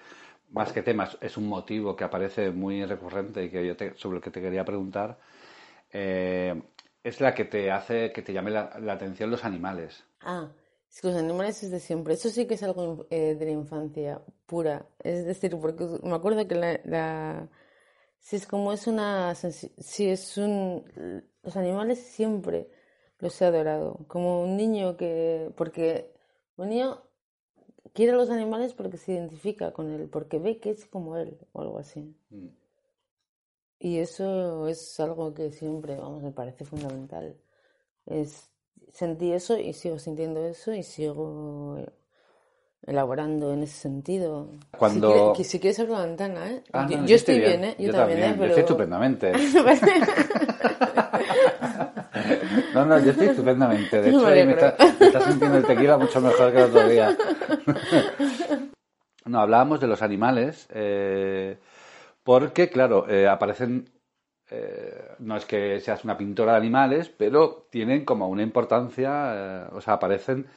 más que temas, es un motivo que aparece muy recurrente y que yo te- sobre el que te quería preguntar, eh, es la que te hace que te llame la, la atención los animales. Ah, es que los animales es de siempre. Eso sí que es algo eh, de la infancia pura. Es decir, porque me acuerdo que la, la- si es como es una si es un los animales siempre los he adorado. Como un niño que porque un niño quiere a los animales porque se identifica con él, porque ve que es como él o algo así. Y eso es algo que siempre, vamos, me parece fundamental. Es, sentí eso y sigo sintiendo eso y sigo elaborando en ese sentido. Cuando- Si, quiere- que- si quieres abrir la ventana, ¿eh? Ah, yo, no, yo estoy bien, ¿eh? Yo, Yo también, ¿eh? Yo estoy estupendamente. No, no, yo estoy estupendamente. De hecho, ahí me está, me está sintiendo el tequila mucho mejor que el otro día. No, hablábamos de los animales, eh, porque, claro, eh, aparecen, eh, no es que seas una pintora de animales, pero tienen como una importancia, o sea, aparecen,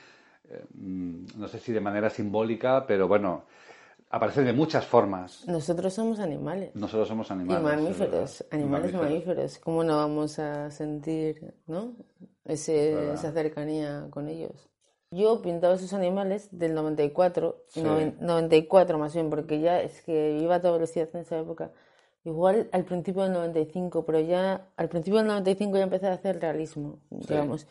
eh, mm, no sé si de manera simbólica, pero bueno, aparecen de muchas formas. Nosotros somos animales. Nosotros somos Y animales. mamíferos, es verdad. animales Mamíferos. mamíferos. ¿Cómo no vamos a sentir, ¿no? Ese, esa cercanía con ellos. Yo pintaba esos animales del 94, Sí. noven- 94 más bien, porque ya es que iba a toda velocidad en esa época. Igual al principio del 95, pero ya al principio del 95 ya empecé a hacer realismo, digamos.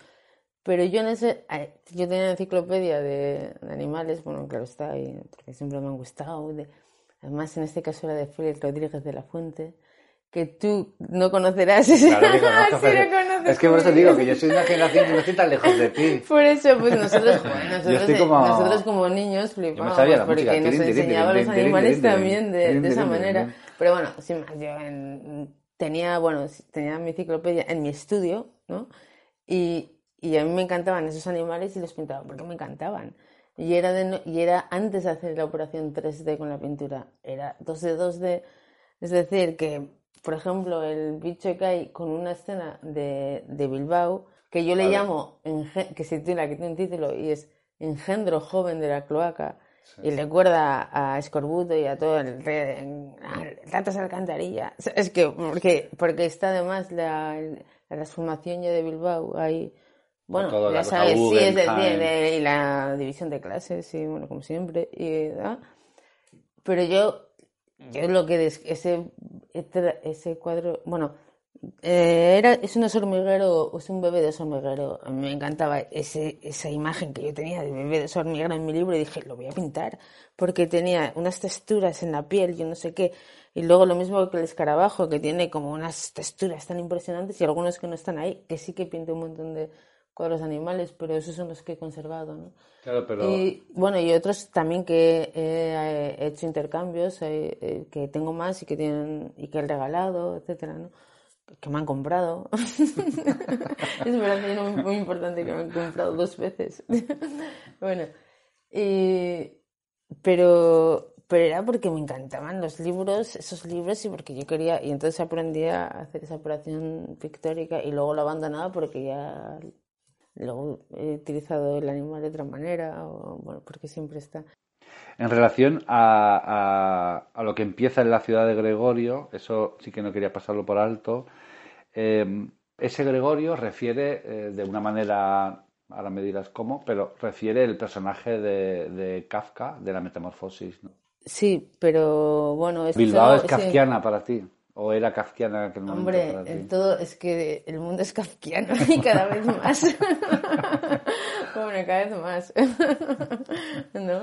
Pero yo en ese, yo tenía una enciclopedia de, de animales, bueno, claro está, y- porque siempre me han gustado. de- además, en este caso era de Félix Rodríguez de la Fuente, que tú no conocerás. Claro que conozco, Sí lo conoces es que por eso digo que yo soy una generación que no estoy tan lejos de ti. Por eso, pues nosotros, nosotros, como- nosotros como niños flipábamos porque música, nos tirin, tirin, enseñaba a tirin, los animales también de, esa manera. Pero bueno, sin más, yo en- tenía, bueno, tenía mi enciclopedia en mi estudio, ¿no? Y, y a mí me encantaban esos animales y los pintaba porque me encantaban. Y era, de no- y era antes de hacer la operación 3D con la pintura, era 2D, 2D. Es decir, que, por ejemplo, el bicho que hay con una escena de, de Bilbao, que yo le Vale. llamo, que se titula, que tiene un título, y es Engendro joven de la cloaca, y recuerda a Escorbuto y a todo el ratas alcantarilla. Es que, porque, porque está además la, la transformación ya de Bilbao ahí. Bueno, ya sabes, sí, es de, de- la división de clases, sí, bueno, como siempre. Y. Pero yo, yo lo que des- ese, este- ese cuadro, bueno, Eh, era, es un hormiguero, es un bebé de hormiguero. A mí me encantaba ese, esa imagen que yo tenía de bebé de hormiguero en mi libro y dije, lo voy a pintar, porque tenía unas texturas en la piel, yo no sé qué. Y luego lo mismo que el escarabajo, que tiene como unas texturas tan impresionantes y algunos que no están ahí, que sí que pinté un montón de cuadros animales, pero esos son los que he conservado, ¿no? Claro, pero Y bueno, y otros también que he, he hecho intercambios, eh, eh, que tengo más y que tienen y que he regalado, etcétera, ¿no? Que me han comprado. es verdad muy, muy importante que me han comprado dos veces. bueno, y, pero, pero era porque me encantaban los libros, esos libros, y porque yo quería, y entonces aprendí a hacer esa operación pictórica y luego lo abandonaba porque ya luego he utilizado el animal de otra manera, o bueno, porque siempre está. En relación a, a- a lo que empieza en la ciudad de Gregorio, eso sí que no quería pasarlo por alto, eh, ese Gregorio refiere eh, de una manera, ahora me dirás cómo, pero refiere el personaje de, de Kafka, de la Metamorfosis. ¿no? Sí, pero bueno, es Bilbao es sí. kafkiana para ti, o era kafkiana en aquel momento Hombre, para ti. en todo es que el mundo es kafkiano y cada vez más. bueno, cada vez más. ¿No?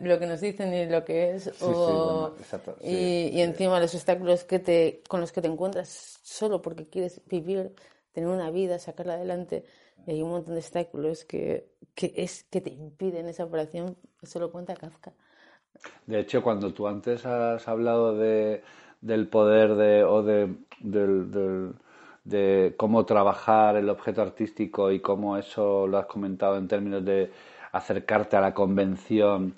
Lo que nos dicen y lo que es. sí, o- bueno, exacto, sí, y, y encima los obstáculos que te, con los que te encuentras solo porque quieres vivir, tener una vida, sacarla adelante. Y hay un montón de obstáculos que, que, es, que te impiden esa operación. Eso lo cuenta Kafka. De hecho, cuando tú antes has hablado de, del poder de, o de, del- del- de cómo trabajar el objeto artístico y cómo eso lo has comentado en términos de acercarte a la convención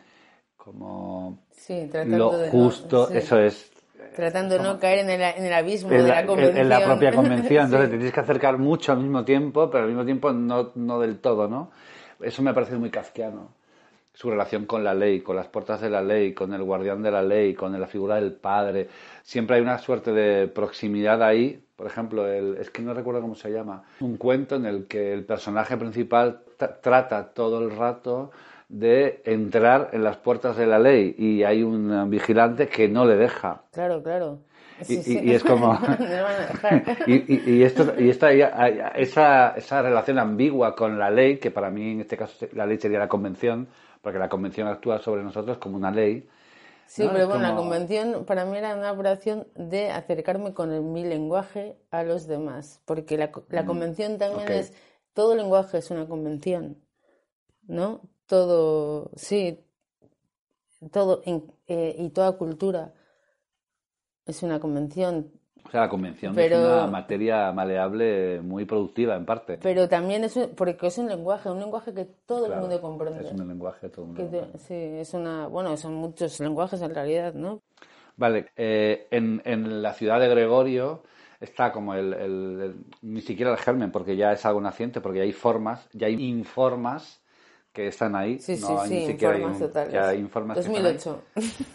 como Sí, tratando lo de no- justo, sí. eso es Tratando de no caer en el, en el abismo en de la, la en- convención. en la propia convención. Entonces Sí. te tienes que acercar mucho al mismo tiempo, pero al mismo tiempo no, no del todo, ¿no? Eso me parece muy kafkiano. Su relación con la ley, con las puertas de la ley, con el guardián de la ley, con la figura del padre. Siempre hay una suerte de proximidad ahí. Por ejemplo, el, es que no recuerdo cómo se llama. Un cuento en el que el personaje principal tra- trata todo el rato de entrar en las puertas de la ley y hay un vigilante que no le deja. Claro, claro. Y- Sí, y- sí. y es como- y, y esto, y esta, esa, esa relación ambigua con la ley, que para mí en este caso la ley sería la convención, porque la convención actúa sobre nosotros como una ley. Sí, ¿no? pero Es bueno, la convención para mí era una operación de acercarme con el- mi lenguaje a los demás, porque la, la convención también es, todo lenguaje es una convención, ¿no? Todo, sí, todo, en- eh, y toda cultura es una convención, O sea, la convención Pero- es una materia maleable muy productiva en parte. pero también es, un- porque es un lenguaje, un lenguaje que todo Claro, el mundo comprende. Es un lenguaje todo el mundo Que te- sí, es una, bueno, son muchos lenguajes en realidad, ¿no? Vale, eh, en, en la ciudad de Gregorio está como el, el- el- ni siquiera el germen, porque ya es algo naciente, porque ya hay formas, ya hay informas que están ahí. Sí, no sí, hay sí, ni siquiera hay un- totales. ya hay informas que están ahí. 2008,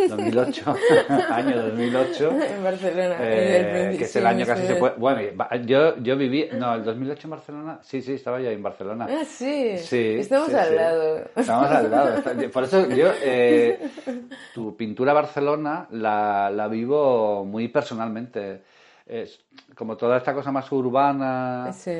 2008, año 2008. en Barcelona. eh, el que es el año casi se puede. Bueno, y va- yo, yo viví. No, el 2008 en Barcelona. Sí, sí, estaba yo en Barcelona. Ah, sí. Sí, Estamos al lado. Estamos al lado. Por eso yo, eh, tu pintura Barcelona la, la vivo muy personalmente. Es como toda esta cosa más urbana, Sí.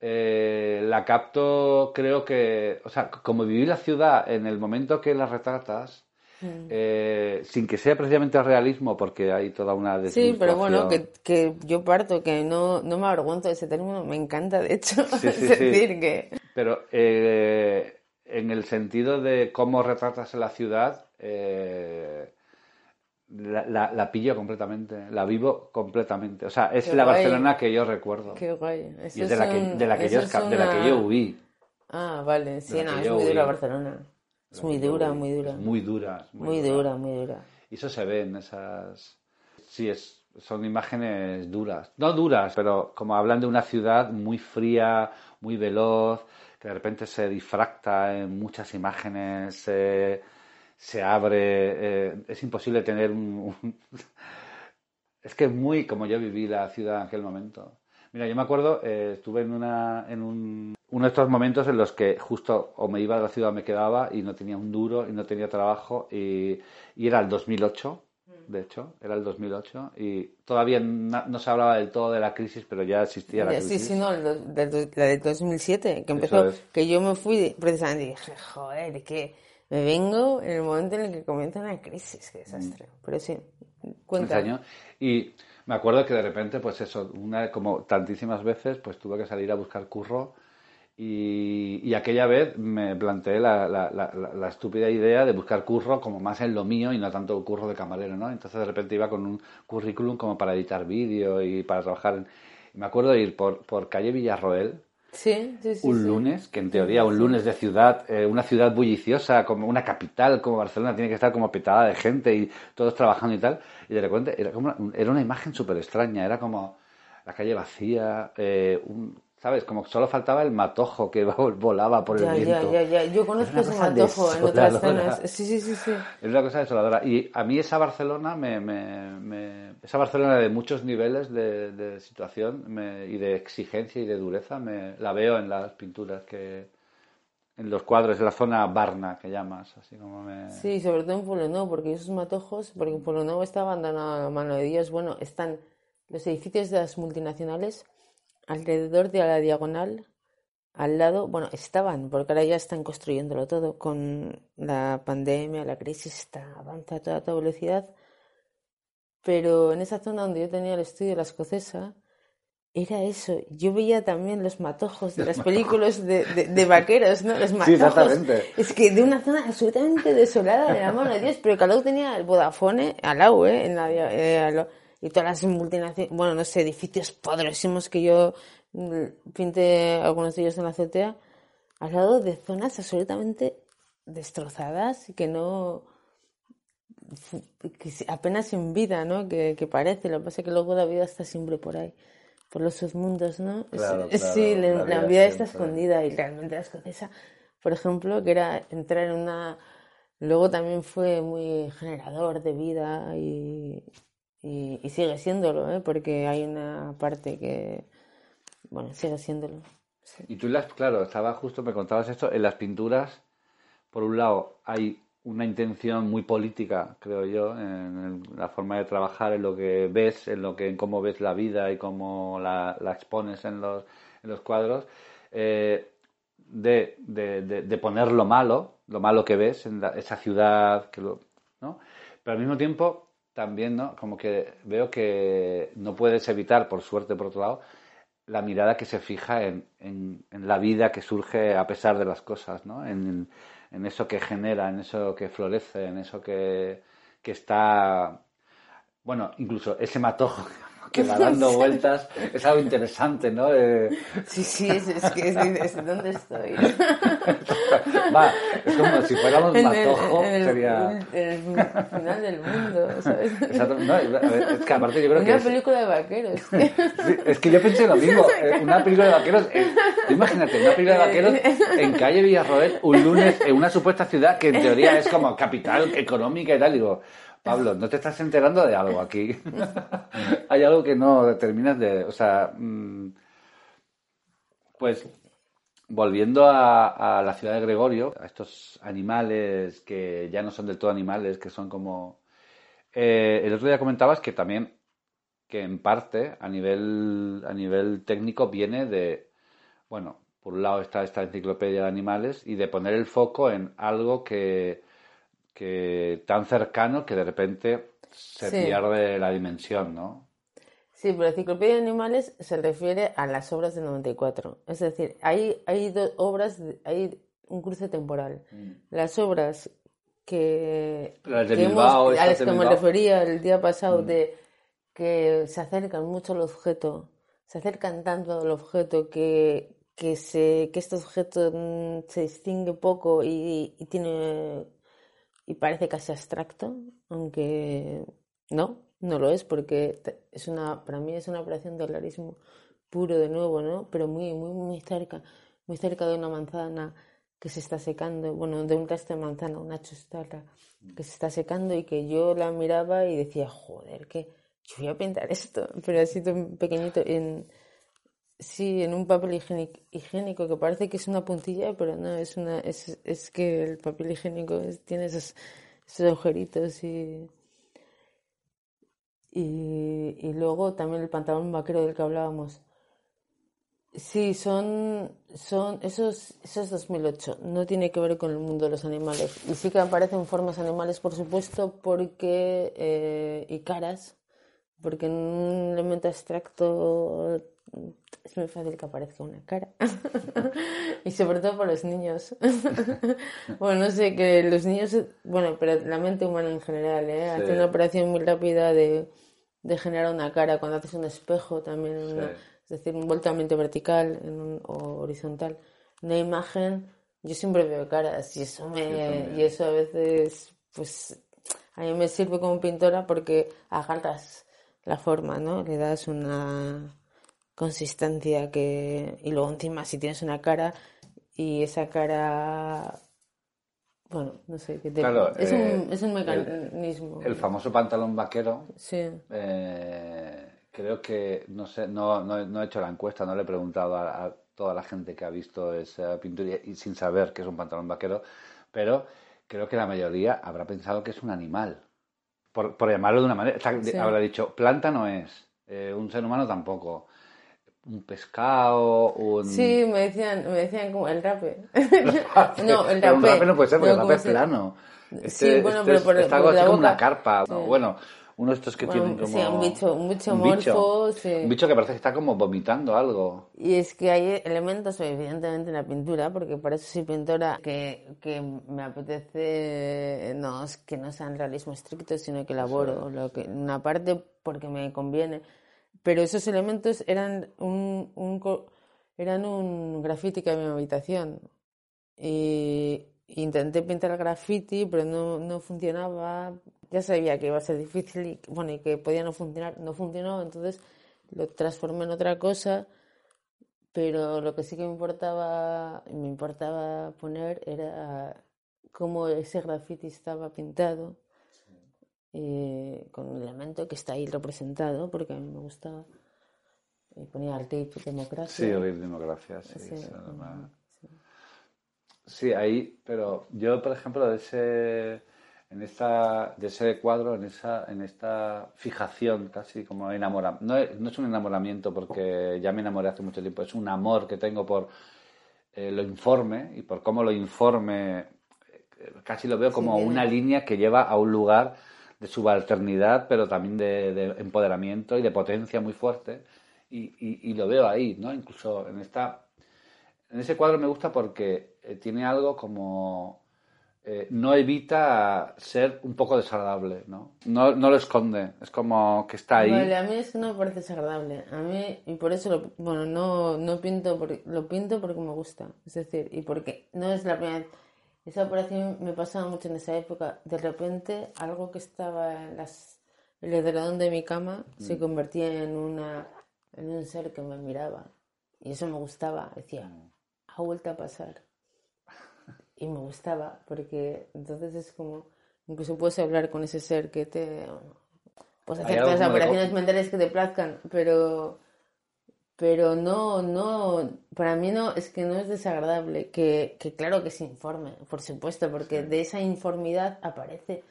Eh, la capto, creo que, o sea, como viví la ciudad en el momento que la retratas, Mm. eh, sin que sea precisamente el realismo, porque hay toda una Sí, pero bueno, que, que yo parto, que no, no me avergüenzo de ese término, me encanta, de hecho. Sí, que Pero eh, en el sentido de cómo retratas la ciudad, eh, la, la- la pillo completamente, la vivo completamente. O sea, es Qué la guay. Barcelona que yo recuerdo. qué guay. Eso y es de la, que, un- de, la que yo, es de la que yo huí. Ah, vale, sí, no, es muy dura Barcelona. Es muy dura, muy dura. Muy dura. Muy dura, muy dura. Y eso se ve en esas... Sí, es, son imágenes duras. No duras, pero como hablan de una ciudad muy fría, muy veloz, que de repente se difracta en muchas imágenes, se abre... eh, es imposible tener un... un- Es que es muy como yo viví la ciudad en aquel momento. Mira, yo me acuerdo, eh, estuve en, una, en un, uno de estos momentos en los que justo o me iba de la ciudad o me quedaba y no tenía un duro y no tenía trabajo y, y era el 2008, de hecho, era el 2008, y todavía no, se hablaba del todo de la crisis, pero ya existía la crisis. Sí, sí, no, la del 2007, que empezó, es. que yo me fui precisamente y dije, joder, que me vengo en el momento en el que comienza una crisis, qué desastre. Pero sí, cuenta. Y me acuerdo que de repente, pues eso, una como tantísimas veces, pues tuve que salir a buscar curro. Y, y aquella vez me planteé la, la, la, estúpida idea de buscar curro como más en lo mío y no tanto curro de camarero, ¿no? Entonces de repente iba con un currículum como para editar vídeo y para trabajar. En... me acuerdo de ir por, por calle Villarroel, Sí, sí, sí. un lunes, que en teoría un lunes de ciudad, eh, una ciudad bulliciosa, como una capital como Barcelona, tiene que estar como petada de gente y todos trabajando y tal, y de repente era, como una, era una imagen súper extraña, era como la calle vacía, eh, un, ¿sabes? Como solo faltaba el matojo que volaba por Ya, el ya, viento. ya, ya. Yo conozco ese matojo en otras zonas. Sí, sí, sí, sí. Es una cosa desoladora. Y a mí esa Barcelona, me, me- me- esa Barcelona de muchos niveles de, de situación me- y de exigencia y de dureza, me, la veo en las pinturas que, en los cuadros, en la zona Barna que llamas, así como me... Sí, sobre todo en Pueblo Nuevo, porque esos matojos, porque en Pueblo Nuevo está abandonado a la mano de Dios. Bueno, están los edificios de las multinacionales alrededor de la diagonal, al lado, bueno, estaban, porque ahora ya están construyéndolo todo. Con la pandemia, la crisis, está, avanza a toda, toda velocidad. Pero en esa zona donde yo tenía el estudio de la escocesa, era eso. Yo veía también los matojos de las películas de, de, de vaqueros, ¿no? Los matojos. exactamente. Es que de una zona absolutamente desolada de la mano de Dios, pero que al lado tenía el Vodafone al lado, ¿eh? En la, eh. Y todas las multinacionales, bueno, no sé, edificios poderosísimos que yo mm, pinté algunos de ellos en la azotea, al lado de zonas absolutamente destrozadas y que no que apenas sin vida, ¿no? Que, que parece, lo que pasa es que luego la vida está siempre por ahí, por los submundos, ¿no? Claro, claro, sí, la, vida vida está escondida y realmente la escocesa, por ejemplo, que era entrar en una... Luego también fue muy generador de vida y, y, y sigue siéndolo, ¿eh? Porque hay una parte que, bueno, sigue siéndolo. Sí. Y tú, las, claro, estaba justo, me contabas esto, en las pinturas, por un lado, hay una intención muy política, creo yo, en la forma de trabajar, en lo que ves, en lo que, en cómo ves la vida y cómo la, la expones en los, en los cuadros, eh, de, de, de, de poner lo malo, lo malo que ves en la- esa ciudad, que lo, ¿no? Pero al mismo tiempo, también, ¿no? Como que veo que no puedes evitar, por suerte, por otro lado, la mirada que se fija en, en- en la vida que surge a pesar de las cosas, ¿no? En, en eso que genera, en eso que florece, en eso que, que está... Bueno, incluso ese matojo que va dando vueltas es algo interesante, ¿no? Eh, Sí, sí, es, es que es, es ¿dónde estoy? va, es como si fuéramos En el, matojo, en el- sería... en el final del mundo, ¿sabes? Exacto, no, es que aparte yo creo que Una película de vaqueros. Sí, es que yo pensé lo mismo. eh, Una película de vaqueros. eh, imagínate, una película de vaqueros en calle Villarroel, un lunes, en una supuesta ciudad que en teoría es como capital económica y tal. Digo, Pablo, ¿no te estás enterando de algo aquí? Hay algo que no terminas de. O sea. mm, Pues. Volviendo a, a la ciudad de Gregorio, a estos animales que ya no son del todo animales, que son como. eh, el otro día comentabas que también que en parte a nivel a nivel técnico viene de bueno por un lado está esta enciclopedia de animales y de poner el foco en algo que que tan cercano que de repente se Sí. pierde la dimensión no Sí, pero la enciclopedia de animales se refiere a las obras del 94. Es decir, hay, hay dos obras, hay un cruce temporal. Las obras que, Las de que Bilbao, a estas las que me refería el día pasado, de que se acercan mucho al objeto, se acercan tanto al objeto que, que, se, que este objeto mm, se distingue poco y, y tiene y parece casi abstracto, aunque no, no lo es, porque es una, para mí es una operación de realismo puro de nuevo, ¿no? Pero muy, muy, muy cerca, muy cerca de una manzana que se está secando, bueno, de un resto de manzana, una chustarra que se está secando y que yo la miraba y decía, joder, que yo voy a pintar esto, pero así tan pequeñito, en, sí, en un papel higiénico, que parece que es una puntilla, pero no, es una, es, es que el papel higiénico es- tiene esos, esos agujeritos y, Y, luego también el pantalón vaquero del que hablábamos. Sí, son, son, eso es, eso es 2008, no tiene que ver con el mundo de los animales. Y sí que aparecen formas animales, por supuesto, porque, eh, y caras, porque en un elemento abstracto es muy fácil que aparezca una cara. y sobre todo para los niños. bueno, no sé, que los niños, bueno, pero la mente humana en general, ¿eh? Hace Sí. una operación muy rápida de, de generar una cara. Cuando haces un espejo también, una- Sí. es decir, un volteamiento vertical en un- o horizontal. Una imagen, yo siempre veo caras y eso me, y eso a veces, pues, a mí me sirve como pintora porque agarras la forma, ¿no? Le das una consistencia que, y luego encima si tienes una cara y esa cara, bueno, no sé, que te- Claro, es, eh, un, es un mecanismo. El famoso pantalón vaquero, Sí. eh, creo que, no sé, no, no, no he hecho la encuesta, no le he preguntado a, a toda la gente que ha visto esa pintura y sin saber que es un pantalón vaquero, pero creo que la mayoría habrá pensado que es un animal, por, por llamarlo de una manera. O sea, Sí. Habrá dicho, planta no es, eh, un ser humano tampoco, un pescado, un... Sí, me decían, me decían como el rape. no, el Pero un rape no puede ser porque No, el rape ¿cómo es plano. Sí, bueno, pero es, por- está por la así como boca. una carpa. Bueno, uno de estos que Bueno, tienen como... sí, un bicho, un bicho un morfo, sí. Un bicho que parece que está como vomitando algo. Y es que hay elementos, evidentemente, en la pintura, porque para eso soy pintora, que, que me apetece no, es que no sean realismo estricto, sino que elaboro lo que, una parte porque me conviene. Pero esos elementos eran un, un, eran un graffiti que había en mi habitación. Y intenté pintar el graffiti, pero no, no funcionaba. Ya sabía que iba a ser difícil y, bueno, y que podía no funcionar. No funcionó, entonces lo transformé en otra cosa. Pero lo que sí que me importaba, me importaba poner era cómo ese graffiti estaba pintado, eh, con un elemento que está ahí representado, porque a mí me gustaba. Y ponía el tape democracia. Sí, oír democracia, sí. Sí, eso ahí, pero yo, por ejemplo, de ese, en esta, de ese cuadro, en esa, en esta fijación casi como enamoramiento, no, es- no es un enamoramiento porque ya me enamoré hace mucho tiempo, es un amor que tengo por eh, lo informe y por cómo lo informe, eh, casi lo veo como Sí, una línea que lleva a un lugar de subalternidad, pero también de, de empoderamiento y de potencia muy fuerte, y, y- lo veo ahí, ¿no? Incluso en esta en ese cuadro me gusta porque eh, tiene algo como... eh, no evita ser un poco desagradable, ¿no? ¿no? No lo esconde, es como que está ahí. Vale, a mí es que no me parece desagradable. A mí, y por eso, lo, bueno, no, no pinto, porque, lo pinto porque me gusta. Es decir, y porque no es la primera vez. Esa operación me pasaba mucho en esa época. De repente, algo que estaba en las, el edredón de mi cama se convertía en, una, en un ser que me miraba. Y eso me gustaba. Decía, ha vuelto a pasar. Y me gustaba, porque entonces es como, incluso puedes hablar con ese ser que te... Puedes Hay hacer todas las de operaciones mentales que te plazcan, pero... Pero no, no, para mí no, es que no es desagradable, que, que claro que se informe, por supuesto, porque de esa informidad aparece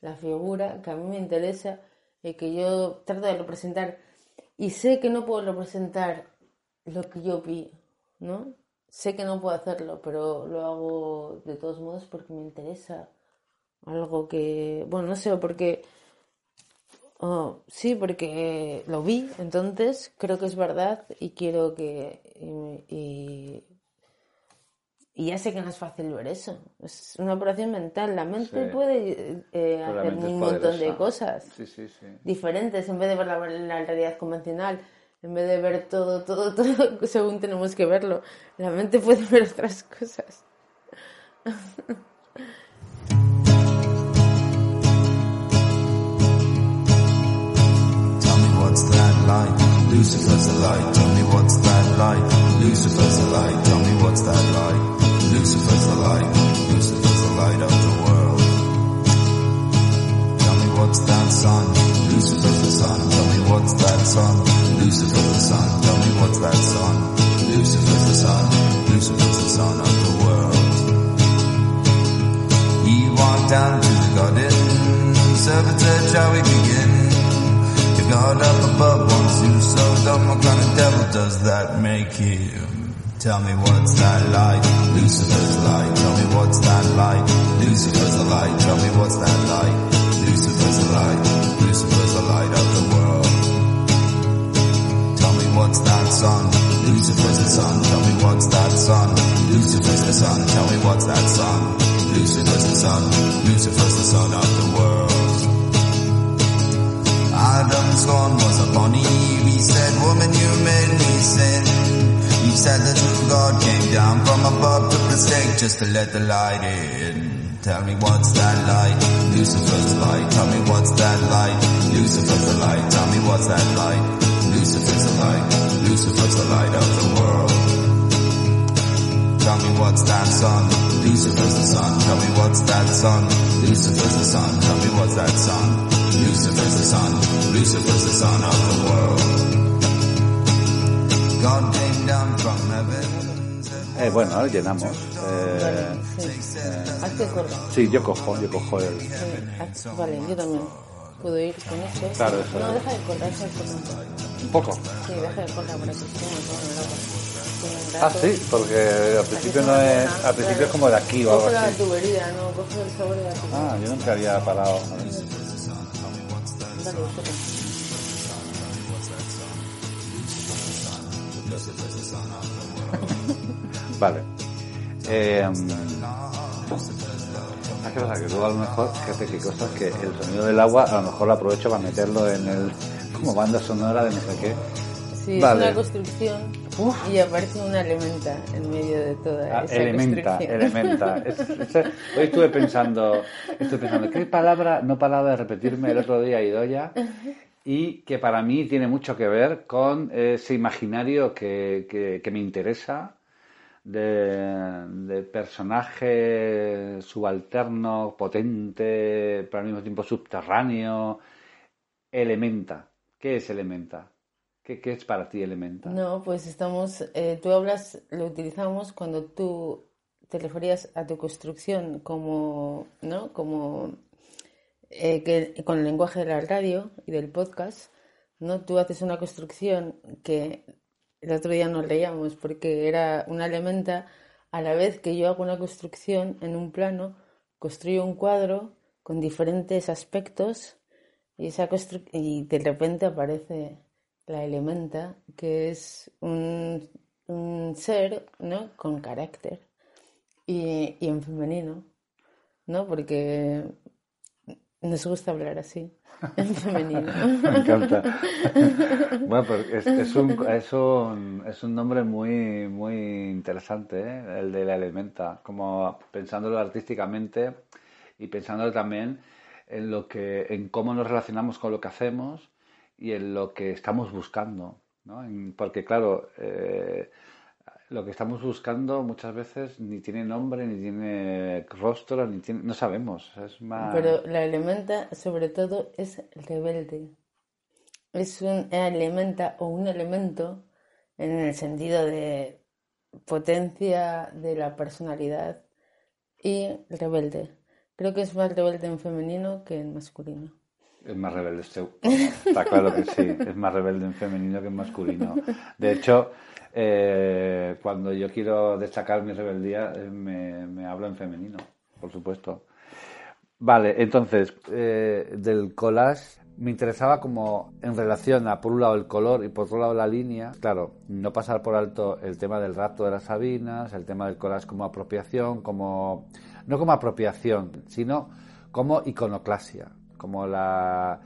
la figura que a mí me interesa y que yo trato de representar. Y sé que no puedo representar lo que yo vi, ¿no? Sé que no puedo hacerlo, pero lo hago de todos modos porque me interesa algo que, bueno, no sé, porque Oh, sí, porque lo vi, entonces creo que es verdad y quiero que... Y, y- y ya sé que no es fácil ver eso. Es una operación mental. La mente Sí. puede eh, hacer un montón de cosas Sí, sí, sí. diferentes en vez de ver la, la realidad convencional. En vez de ver todo, todo, todo según tenemos que verlo. La mente puede ver otras cosas. like? Lucifer's a light. Tell me what's that like? Lucifer's a light. Tell me what's that like? Lucifer's a light. Lucifer's the light of the world. Tell me what's that sun? Lucifer's the sun. Tell me what's that sun? Lucifer's the sun. Tell me what's that sun? Lucifer's the sun. Lucifer's the sun of the world. He walked down to the garden. Servant said, shall we begin? God up above wants you so dumb. What kind of devil does that make you? Tell me what's that light? Lucifer's light. Tell me what's that light? Lucifer's a light. Tell me what's that light? Lucifer's a light. Lucifer's a light of the world. Tell me what's that sun? Lucifer's the sun. Tell me what's that sun? Lucifer's the sun. Tell me what's that sun? Lucifer's the sun. Lucifer's the sun. Just to let the light in. Tell me what's that light? Lucifer's the light. Tell me what's that light? Lucifer's the light. Tell me what's that light? Lucifer's the light. Lucifer's the light of the world. Tell me what's that sun? Lucifer's the sun. Tell me what's that sun? Lucifer's the sun. Tell me what's that sun? Lucifer's the sun. Lucifer's the sun of the world. Eh, bueno, llenamos. Eh, Vale, sí. Que corra. sí, yo cojo, yo cojo el... Sí, haz- Vale, yo también. Puedo ir con esto. Claro, eso No, deja de correr. Un poco. Sí, deja de agua. Con el Ah, sí, porque al principio no es... Al principio es como de aquí o algo Coge la así. tubería, no, coge el sabor de la tubería. Ah, yo nunca había parado. Corre. Vale. Eh, ¿Sabes qué pasa? Que luego a lo mejor, fíjate qué cosas que el sonido del agua a lo mejor lo aprovecho para meterlo en el como banda sonora de no sé qué. Sí, Vale. es una construcción y aparece una elementa en medio de toda Ah, esa elementa, construcción. elementa. Es- hoy estuve pensando, estuve pensando, ¿qué palabra no paraba de repetirme el otro día Idoya? Y que para mí tiene mucho que ver con ese imaginario que, que- que me interesa de, personaje subalterno, potente, pero al mismo tiempo subterráneo. Elementa. ¿Qué es Elementa? ¿Qué, qué es para ti Elementa? No, pues estamos, eh, tú hablas, lo utilizamos cuando tú te referías a tu construcción como, ¿no? Como eh, que con el lenguaje de la radio y del podcast, ¿no? Tú haces una construcción que el otro día nos leíamos porque era una elementa a la vez que yo hago una construcción en un plano, construyo un cuadro con diferentes aspectos y, esa y de repente aparece la elementa, que es un, un ser ¿no? con carácter y, y en femenino, ¿no? Porque nos gusta hablar así, en femenino. Me encanta. Bueno, pues es, es un, es, un, es un nombre muy, muy interesante, ¿eh? el de la elementa, como pensándolo artísticamente y pensándolo también en lo que, en cómo nos relacionamos con lo que hacemos y en lo que estamos buscando, ¿no? En- porque claro, eh, lo que estamos buscando muchas veces ni tiene nombre, ni tiene rostro, ni tiene, no sabemos, es más... Pero la elementa, sobre todo, es rebelde. Es un elementa o un elemento en el sentido de potencia de la personalidad y rebelde. Creo que es más rebelde en femenino que en masculino. Es más rebelde este. está claro que sí, es más rebelde en femenino que en masculino. De hecho, eh, cuando yo quiero destacar mi rebeldía, eh, me, me hablo en femenino, por supuesto. Vale, entonces, eh, del collage me interesaba como en relación a, por un lado, el color y por otro lado, la línea. Claro, no pasar por alto el tema del rapto de las Sabinas, el tema del collage como apropiación, como no como apropiación, sino como iconoclasia, como la,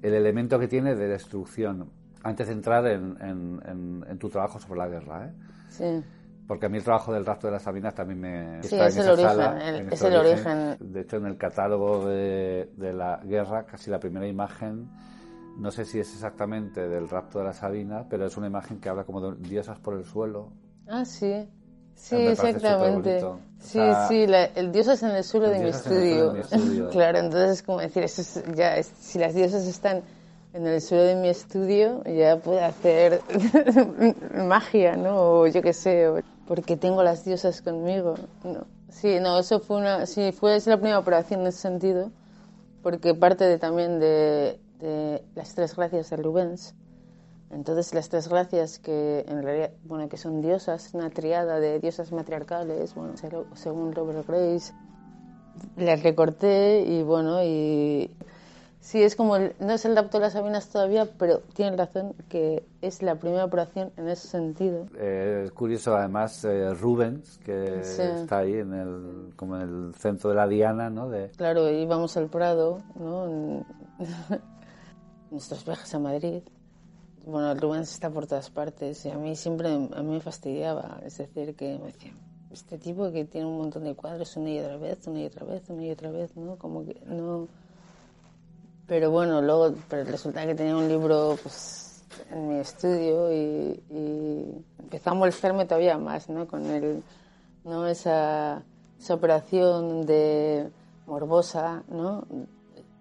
el elemento que tiene de destrucción. Antes de entrar en, en- en- en tu trabajo sobre la guerra, ¿eh? Sí. Porque a mí el trabajo del rapto de las Sabinas también me... Sí, está es en el esa origen, sala, el- en es el origen. De hecho, en el catálogo de, de la guerra, casi la primera imagen, no sé si es exactamente del rapto de las Sabinas, pero es una imagen que habla como de diosas por el suelo. Ah, sí. Sí, exactamente. Sí, O sea, sí, la- el dios es en el suelo el de mi estudio. estudio. claro, entonces es como decir, eso es, ya, es- si las diosas están en el suelo de mi estudio, ya puedo hacer magia, ¿no? O yo qué sé, porque tengo las diosas conmigo. No. Sí, no, eso fue una, sí, fue la primera operación en ese sentido, porque parte de, también de, de las tres gracias de Rubens, Entonces las tres gracias que en realidad, bueno, que son diosas, una triada de diosas matriarcales, bueno, se- según Robert Grace, las recorté y bueno, y sí, es como, el- no es el rapto de las Sabinas todavía, pero tienen razón que es la primera operación en ese sentido. Eh, es curioso, además, eh, Rubens, que Sí. está ahí en el, como en el centro de la diana, ¿no? De, Claro, íbamos al Prado, ¿no? En nuestros viajes a Madrid. Bueno, Rubens está por todas partes y a mí siempre a mí me fastidiaba. Es decir, que me decía, este tipo que tiene un montón de cuadros una y otra vez, una y otra vez, una y otra vez, ¿no? Como que no... Pero bueno, luego pero resulta que tenía un libro pues, en mi estudio y, y empezó a molestarme todavía más, ¿no? Con el, ¿no? Esa, esa operación de morbosa, ¿no?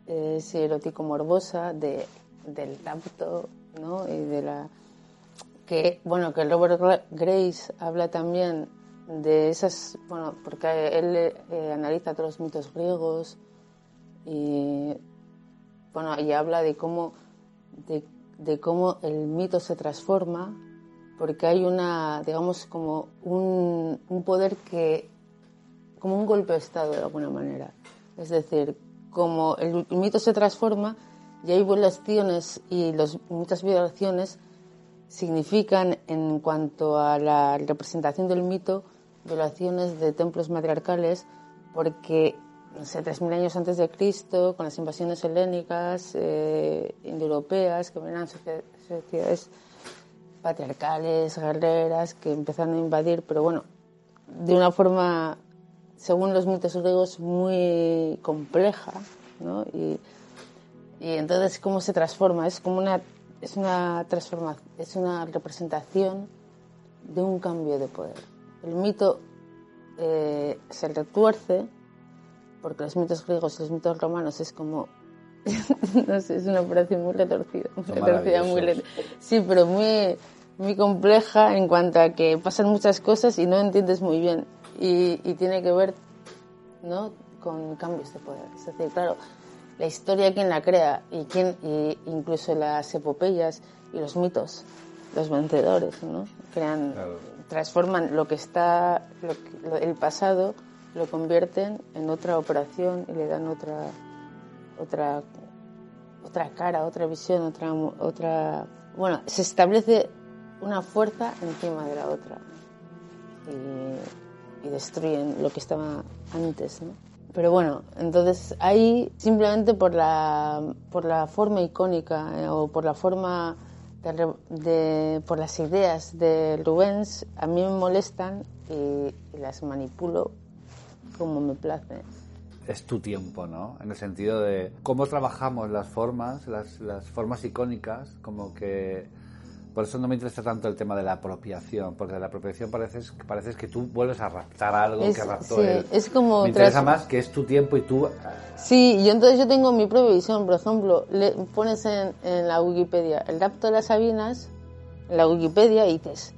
Ese erótico morbosa de, del rapto, ¿no? Y de la que bueno que Robert Gra- Grace habla también de esas bueno porque él eh, analiza todos los mitos griegos y bueno y habla de cómo de, cómo el mito se transforma porque hay una digamos como un, un poder que como un golpe de estado de alguna manera. Es decir como el, mito se transforma y hay violaciones y muchas violaciones significan en cuanto a la representación del mito violaciones de templos matriarcales porque no sé, 3.000 años antes de Cristo, con las invasiones helénicas, eh, indoeuropeas, que socie- sociedades patriarcales, guerreras, que empezaron a invadir, pero bueno, de una forma, según los mitos griegos, muy compleja, ¿no? Y, y entonces, ¿cómo se transforma? Es como una, es una transformación, es una representación de un cambio de poder. El mito eh, se retuerce, porque los mitos griegos y los mitos romanos es como, no sé, es una operación muy retorcida, retorcida, muy maravillosos. le- sí, pero muy, muy compleja en cuanto a que pasan muchas cosas y no entiendes muy bien. Y, y tiene que ver ¿no? con cambios de poder. Es decir, claro, la historia quién la crea y quién y incluso las epopeyas y los mitos, los vencedores, ¿no? Crean, Claro. transforman lo que está, lo que- lo- el pasado, lo convierten en otra operación y le dan otra, otra, otra cara, otra visión, otra, otra, bueno, se establece una fuerza encima de la otra y, y destruyen lo que estaba antes, ¿no? Pero bueno, entonces ahí simplemente por la, por la forma icónica eh, o por la forma de, de- por las ideas de Rubens, a mí me molestan y, y las manipulo como me place. es tu tiempo, ¿no? En el sentido de cómo trabajamos las formas, las, las formas icónicas, como que... Por eso no me interesa tanto el tema de la apropiación, porque la apropiación parece, parece que tú vuelves a raptar algo Es- que raptó sí, él. es como Me interesa más que es tu tiempo y tú... Sí, y entonces yo tengo mi propia visión. Por ejemplo, le pones en, en la Wikipedia el rapto de las Sabinas, en la Wikipedia, y dices,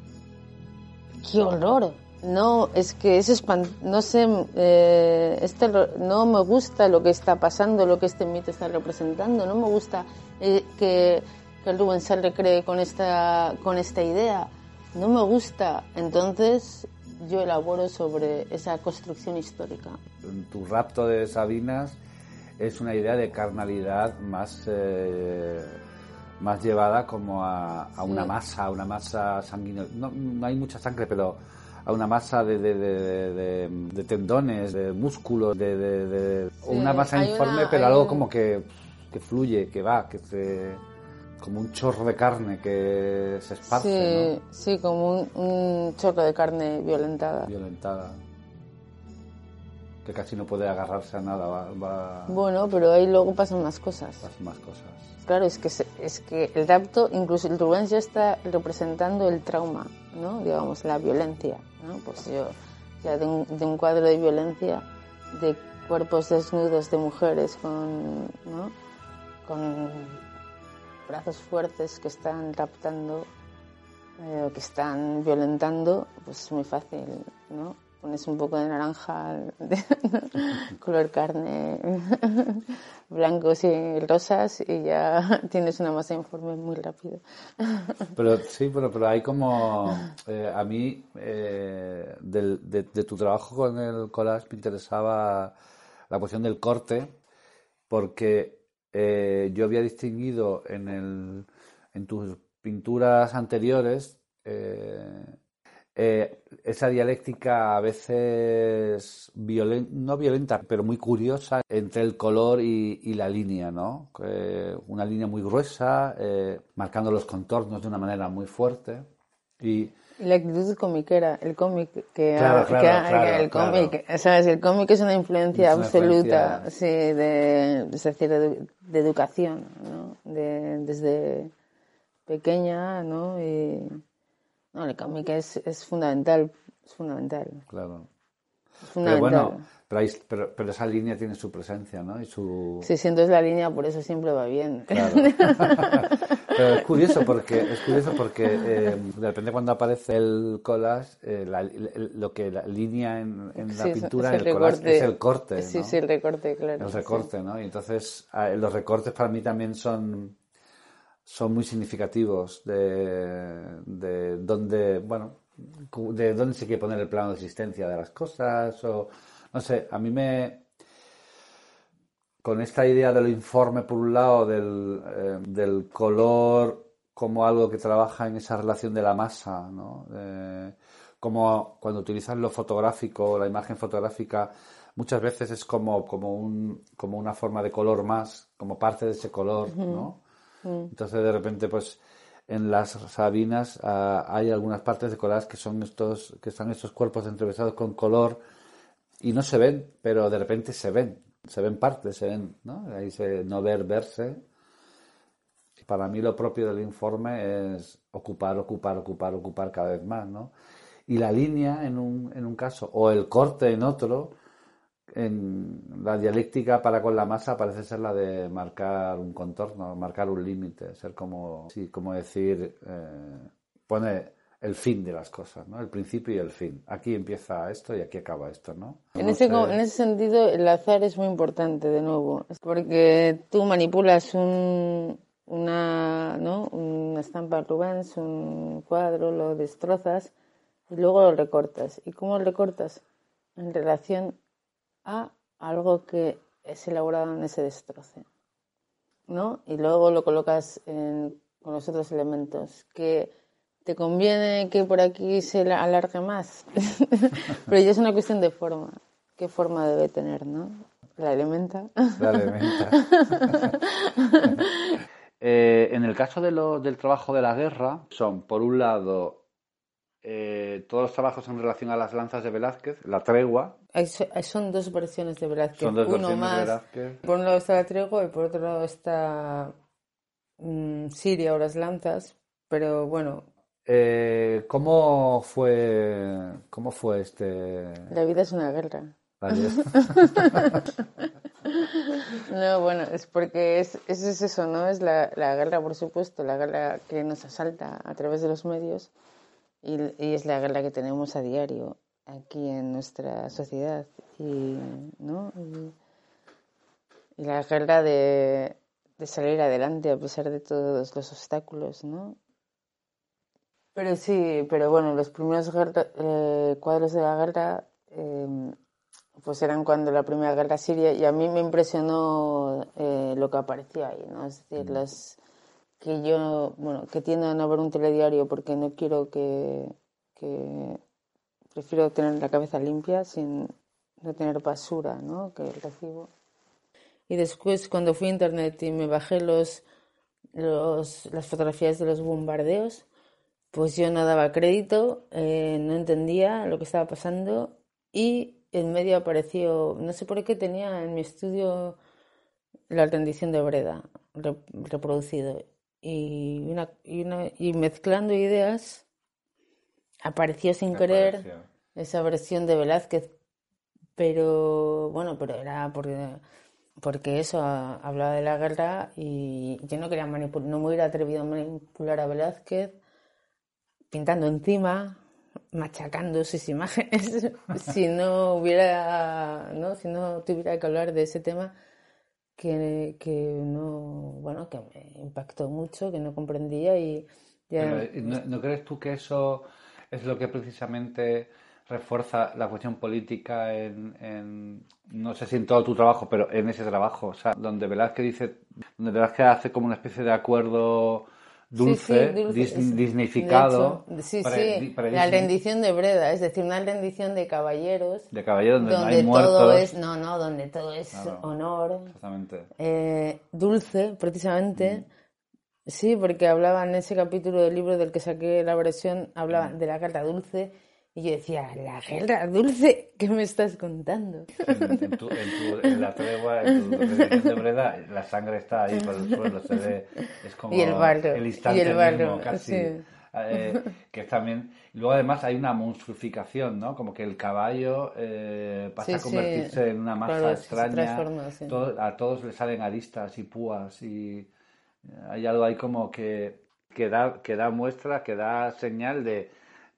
¡qué horror! No, es que es espan no sé, eh, este no me gusta lo que está pasando, lo que este mito está representando, no me gusta eh, que, que el Rubens se recree con esta, con esta idea, no me gusta. Entonces yo elaboro sobre esa construcción histórica. Tu rapto de Sabinas es una idea de carnalidad más... eh, más llevada como a, a una Sí. masa, a una masa sanguínea. No, no hay mucha sangre, pero a una masa de, de, de, tendones, de músculos, de, una masa informe, una- pero algo un- como que, que fluye, que va, que se, como un chorro de carne que se esparce, Sí, sí, como un, un chorro de carne violentada. Violentada. Que casi no puede agarrarse a nada, va, va Bueno, pero ahí luego pasan más cosas. pasan más cosas. Claro, es que, es que el rapto, incluso el Rubens ya está representando el trauma, ¿no? Digamos, la violencia, ¿no? Pues yo, ya de un, de un cuadro de violencia, de cuerpos desnudos de mujeres con, ¿no? Con brazos fuertes que están raptando, eh, que están violentando, pues es muy fácil, ¿no? Pones un poco de naranja, color carne, blancos y rosas y ya tienes una masa informe muy rápido. Pero sí, pero, hay como, eh, a mí, eh, de, tu trabajo con el collage me interesaba la cuestión del corte, porque eh, yo había distinguido en el, en tus pinturas anteriores eh, esa dialéctica a veces violen- no violenta, pero muy curiosa entre el color y, y la línea, ¿no? Eh, una línea muy gruesa, eh, marcando los contornos de una manera muy fuerte. Y la actitud comiquera, el cómic que, Claro, ha- claro, que ha- claro, el cómic. ¿sabes? El cómic es una influencia Es una absoluta, influencia. sí, de, es decir, de, de educación, ¿no? De, desde pequeña, ¿no? Y, no, el cómic es, es fundamental, es fundamental, claro. es Pero fundamental. bueno, pero, hay- pero, pero esa línea tiene su presencia, ¿no? Y su... Si sientes la línea, por eso siempre va bien. Claro. Pero es curioso porque es curioso porque eh, de repente cuando aparece el collage, eh, la- el- lo que la línea en, en la Sí, pintura, es el collage, es el corte, Sí, ¿no? sí, el recorte, claro. El sí. recorte, ¿no? Y entonces ah, los recortes para mí también son son muy significativos de, de dónde, bueno, de dónde se quiere poner el plano de existencia de las cosas o no sé, a mí me con esta idea del informe por un lado, del, eh, del color como algo que trabaja en esa relación de la masa, ¿no? Eh, como cuando utilizas lo fotográfico, la imagen fotográfica, muchas veces es como, como, un, como una forma de color más, como parte de ese color, ¿no? Entonces de repente, pues, en las sabinas ah, hay algunas partes de collage que son estos, que están estos cuerpos entrevesados con color y no se ven, pero de repente se ven, se ven partes, se ven, ¿no? Ahí se no ver, verse. Para mí lo propio del informe es ocupar, ocupar, ocupar, ocupar cada vez más, ¿no? Y la línea en un, en un caso, o el corte en otro, en la dialéctica para con la masa parece ser la de marcar un contorno, marcar un límite, ser como, sí, como decir, eh, pone el fin de las cosas, ¿no? El principio y el fin. Aquí empieza esto y aquí acaba esto, ¿no? En ese, en ese sentido, el azar es muy importante, de nuevo, porque tú manipulas un, una, ¿no? una estampa Rubens, un cuadro, lo destrozas y luego lo recortas. ¿Y cómo lo recortas? En relación a algo que es elaborado en ese destroce. ¿no? Y luego lo colocas en- con los otros elementos. Que te conviene que por aquí se la- alargue más, pero ya es una cuestión de forma. ¿Qué forma debe tener, no? La elementa. La elementa. Eh, en el caso de lo- del trabajo de la guerra, son, por un lado, eh, todos los trabajos en relación a las lanzas de Velázquez, la tregua, Hay son dos versiones de Velázquez. son dos Uno más. Velázquez. Por un lado está la tregua y por otro lado está mm, Siria o las lanzas. Pero bueno, Eh, ¿cómo fue, cómo fue este? la vida es una guerra. No, bueno, es porque es, es eso, ¿no? Es la, la guerra, por supuesto, la guerra que nos asalta a través de los medios y, y es la guerra que tenemos a diario aquí en nuestra sociedad y, ¿no? y, y la guerra de, de salir adelante a pesar de todos los obstáculos, ¿no? Pero sí, pero bueno, los primeros guerra- eh, cuadros de la guerra eh, pues eran cuando la primera guerra siria y a mí me impresionó eh, lo que aparecía ahí, ¿no? Es decir, las que yo, bueno, que tiendo a no ver un telediario porque no quiero que, que prefiero tener la cabeza limpia sin no tener basura, ¿no? Que recibo. Y después cuando fui a internet y me bajé los, los las fotografías de los bombardeos, pues yo no daba crédito, eh, no entendía lo que estaba pasando y en medio apareció, no sé por qué tenía en mi estudio la rendición de Breda re- reproducido y, una, y, una- y mezclando ideas apareció sin querer Apareció. esa versión de Velázquez, pero bueno, pero era porque, porque eso a- hablaba de la guerra y yo no quería manipular, no me hubiera atrevido a manipular a Velázquez pintando encima, machacando sus imágenes si no hubiera, ¿no? Si no tuviera que hablar de ese tema que, que no, bueno, que me impactó mucho, que no comprendía y ya... ¿no, no crees tú que eso es lo que precisamente refuerza la cuestión política en, en- no sé si en todo tu trabajo, pero en ese trabajo? O sea, donde Velázquez dice, donde Velázquez hace como una especie de acuerdo dulce, Sí, sí, dulce, dis- hecho, sí, la rendición de Breda, es decir, una rendición de caballeros de caballero donde, no hay todo es, no, no, donde todo es Claro. honor, Exactamente. eh, dulce, precisamente. Sí, porque hablaba en ese capítulo del libro del que saqué la versión, hablaba de la guerra dulce, y yo decía, ¿la guerra dulce? ¿Qué me estás contando? En, en tu- en tu- en la tregua, en tu de Breda, la sangre está ahí por el suelo, se ve, es como Y el barro, el y instante el barro, mismo, casi. sí. eh, que es también, y luego además hay una monstruificación, ¿no? Como que el caballo eh, pasa Sí, a sí. convertirse en una masa Claro, extraña, sí. todo- a todos le salen aristas y púas y eh, hay algo ahí como que, que da, que da muestra, que da señal de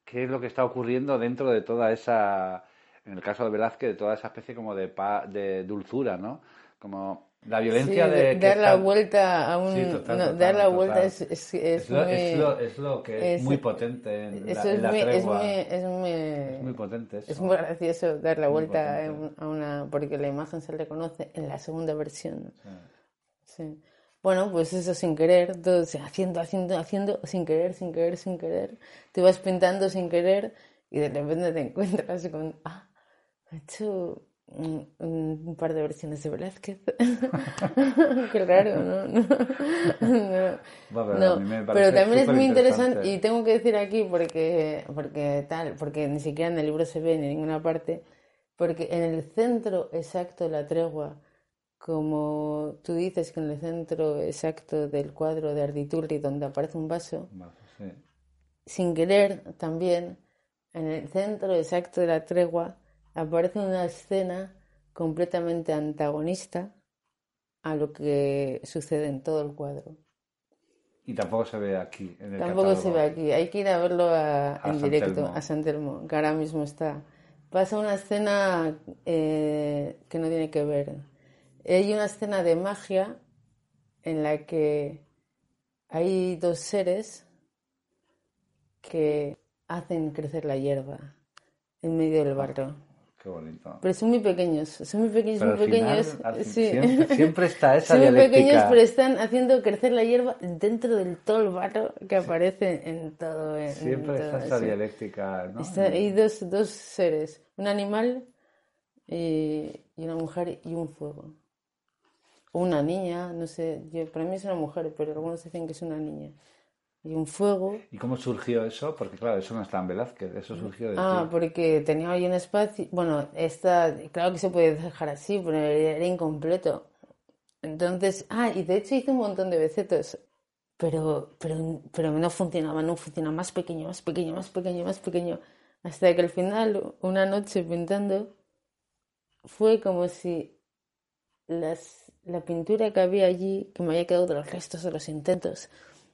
qué es lo que está ocurriendo dentro de toda esa, en el caso de Velázquez, de toda esa especie como de, pa- de dulzura, ¿no? Como la violencia Sí, de... que dar la está- vuelta a un... Sí, total, no, total, dar la total. vuelta es, es, es Es lo, muy... es, lo, es lo que es, es- muy potente en la, en es la muy, es tregua. muy, es muy, Es muy potente eso. es muy gracioso dar la vuelta a una... porque la imagen se reconoce en la segunda versión. Sí. Sí. Bueno, pues eso sin querer, todo, o sea, haciendo, haciendo, haciendo, sin querer, sin querer, sin querer. Te vas pintando sin querer y de repente te encuentras con, ah, he hecho un, un par de versiones de Velázquez. Qué raro, ¿no? No, no. Bueno, pero No, parece pero también es muy interesante y tengo que decir aquí porque, porque tal, porque ni siquiera en el libro se ve ni en ninguna parte, porque en el centro exacto de la tregua, como tú dices que en el centro exacto del cuadro de Arditurri donde aparece un vaso, sí. sin querer también, en el centro exacto de la tregua aparece una escena completamente antagonista a lo que sucede en todo el cuadro. Y tampoco se ve aquí en el Tampoco se ve aquí, hay que ir a verlo a- A en San directo Telmo. a San Telmo, que ahora mismo está. Pasa una escena eh, que no tiene que ver. Hay una escena de magia en la que hay dos seres que hacen crecer la hierba en medio del barro. Qué bonito. Pero son muy pequeños, son muy pequeños, Pero muy final, pequeños. sí. siempre, siempre está esa Son muy pequeños, pero están haciendo crecer la hierba dentro del todo el barro que aparece en todo. En, Siempre en está esa sí. dialéctica, ¿no? Está- hay dos, dos seres, un animal y, y una mujer y un fuego. O una niña, no sé, yo, para mí es una mujer, pero algunos dicen que es una niña. Y un fuego. ¿Y cómo surgió eso? Porque claro, eso no está en Velázquez, eso surgió de Ah, ti. porque tenía ahí un espacio. Bueno, está, claro que se puede dejar así, pero era incompleto. Entonces, ah, y de hecho hice un montón de becetos, pero, pero, pero no funcionaba, no funcionaba, más pequeño, más pequeño, más pequeño, más pequeño. Hasta que al final, una noche pintando, fue como si las, la pintura que había allí, que me había quedado de los restos de los intentos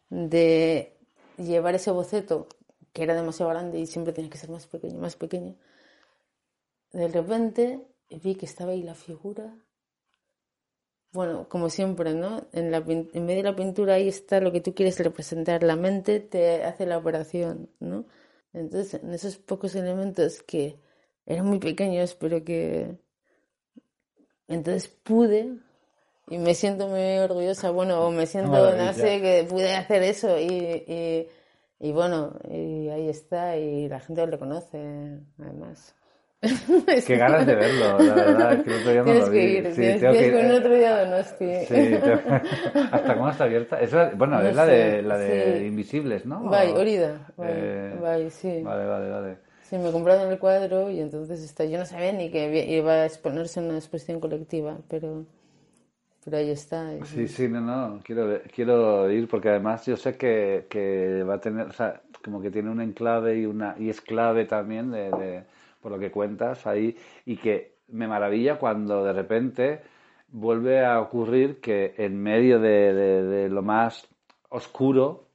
de llevar ese boceto, que era demasiado grande y siempre tenía que ser más pequeño, más pequeño, de repente vi que estaba ahí la figura. Bueno, como siempre, ¿no? En, la, en medio de la pintura ahí está lo que tú quieres representar. La mente te hace la operación, ¿no? Entonces, en esos pocos elementos que eran muy pequeños, pero que... Entonces pude, y me siento muy orgullosa, bueno, o me siento, no sé, que pude hacer eso, y, y, y bueno, y ahí está, y la gente lo reconoce, además. Qué ganas de verlo, la verdad, que el otro día no Tienes lo que vi. ir, Sí, tienes, tengo que tienes ir. que ir otro día Donosti. Sí, te- ¿Hasta cuándo está abierta? Es la- bueno, No es la de, sé, la de sí. Invisibles, ¿no? Bai, O- hori da, bai, Eh, bai, sí. Vale, vale, vale. Sí, me compraron el cuadro y entonces está, yo no sabía ni que iba a exponerse en una exposición colectiva, pero, pero ahí está. Sí, sí, no, no, quiero, quiero ir porque además yo sé que, que va a tener, o sea, como que tiene un enclave y una y es clave también de, de- por lo que cuentas ahí y que me maravilla cuando de repente vuelve a ocurrir que en medio de, de- de lo más oscuro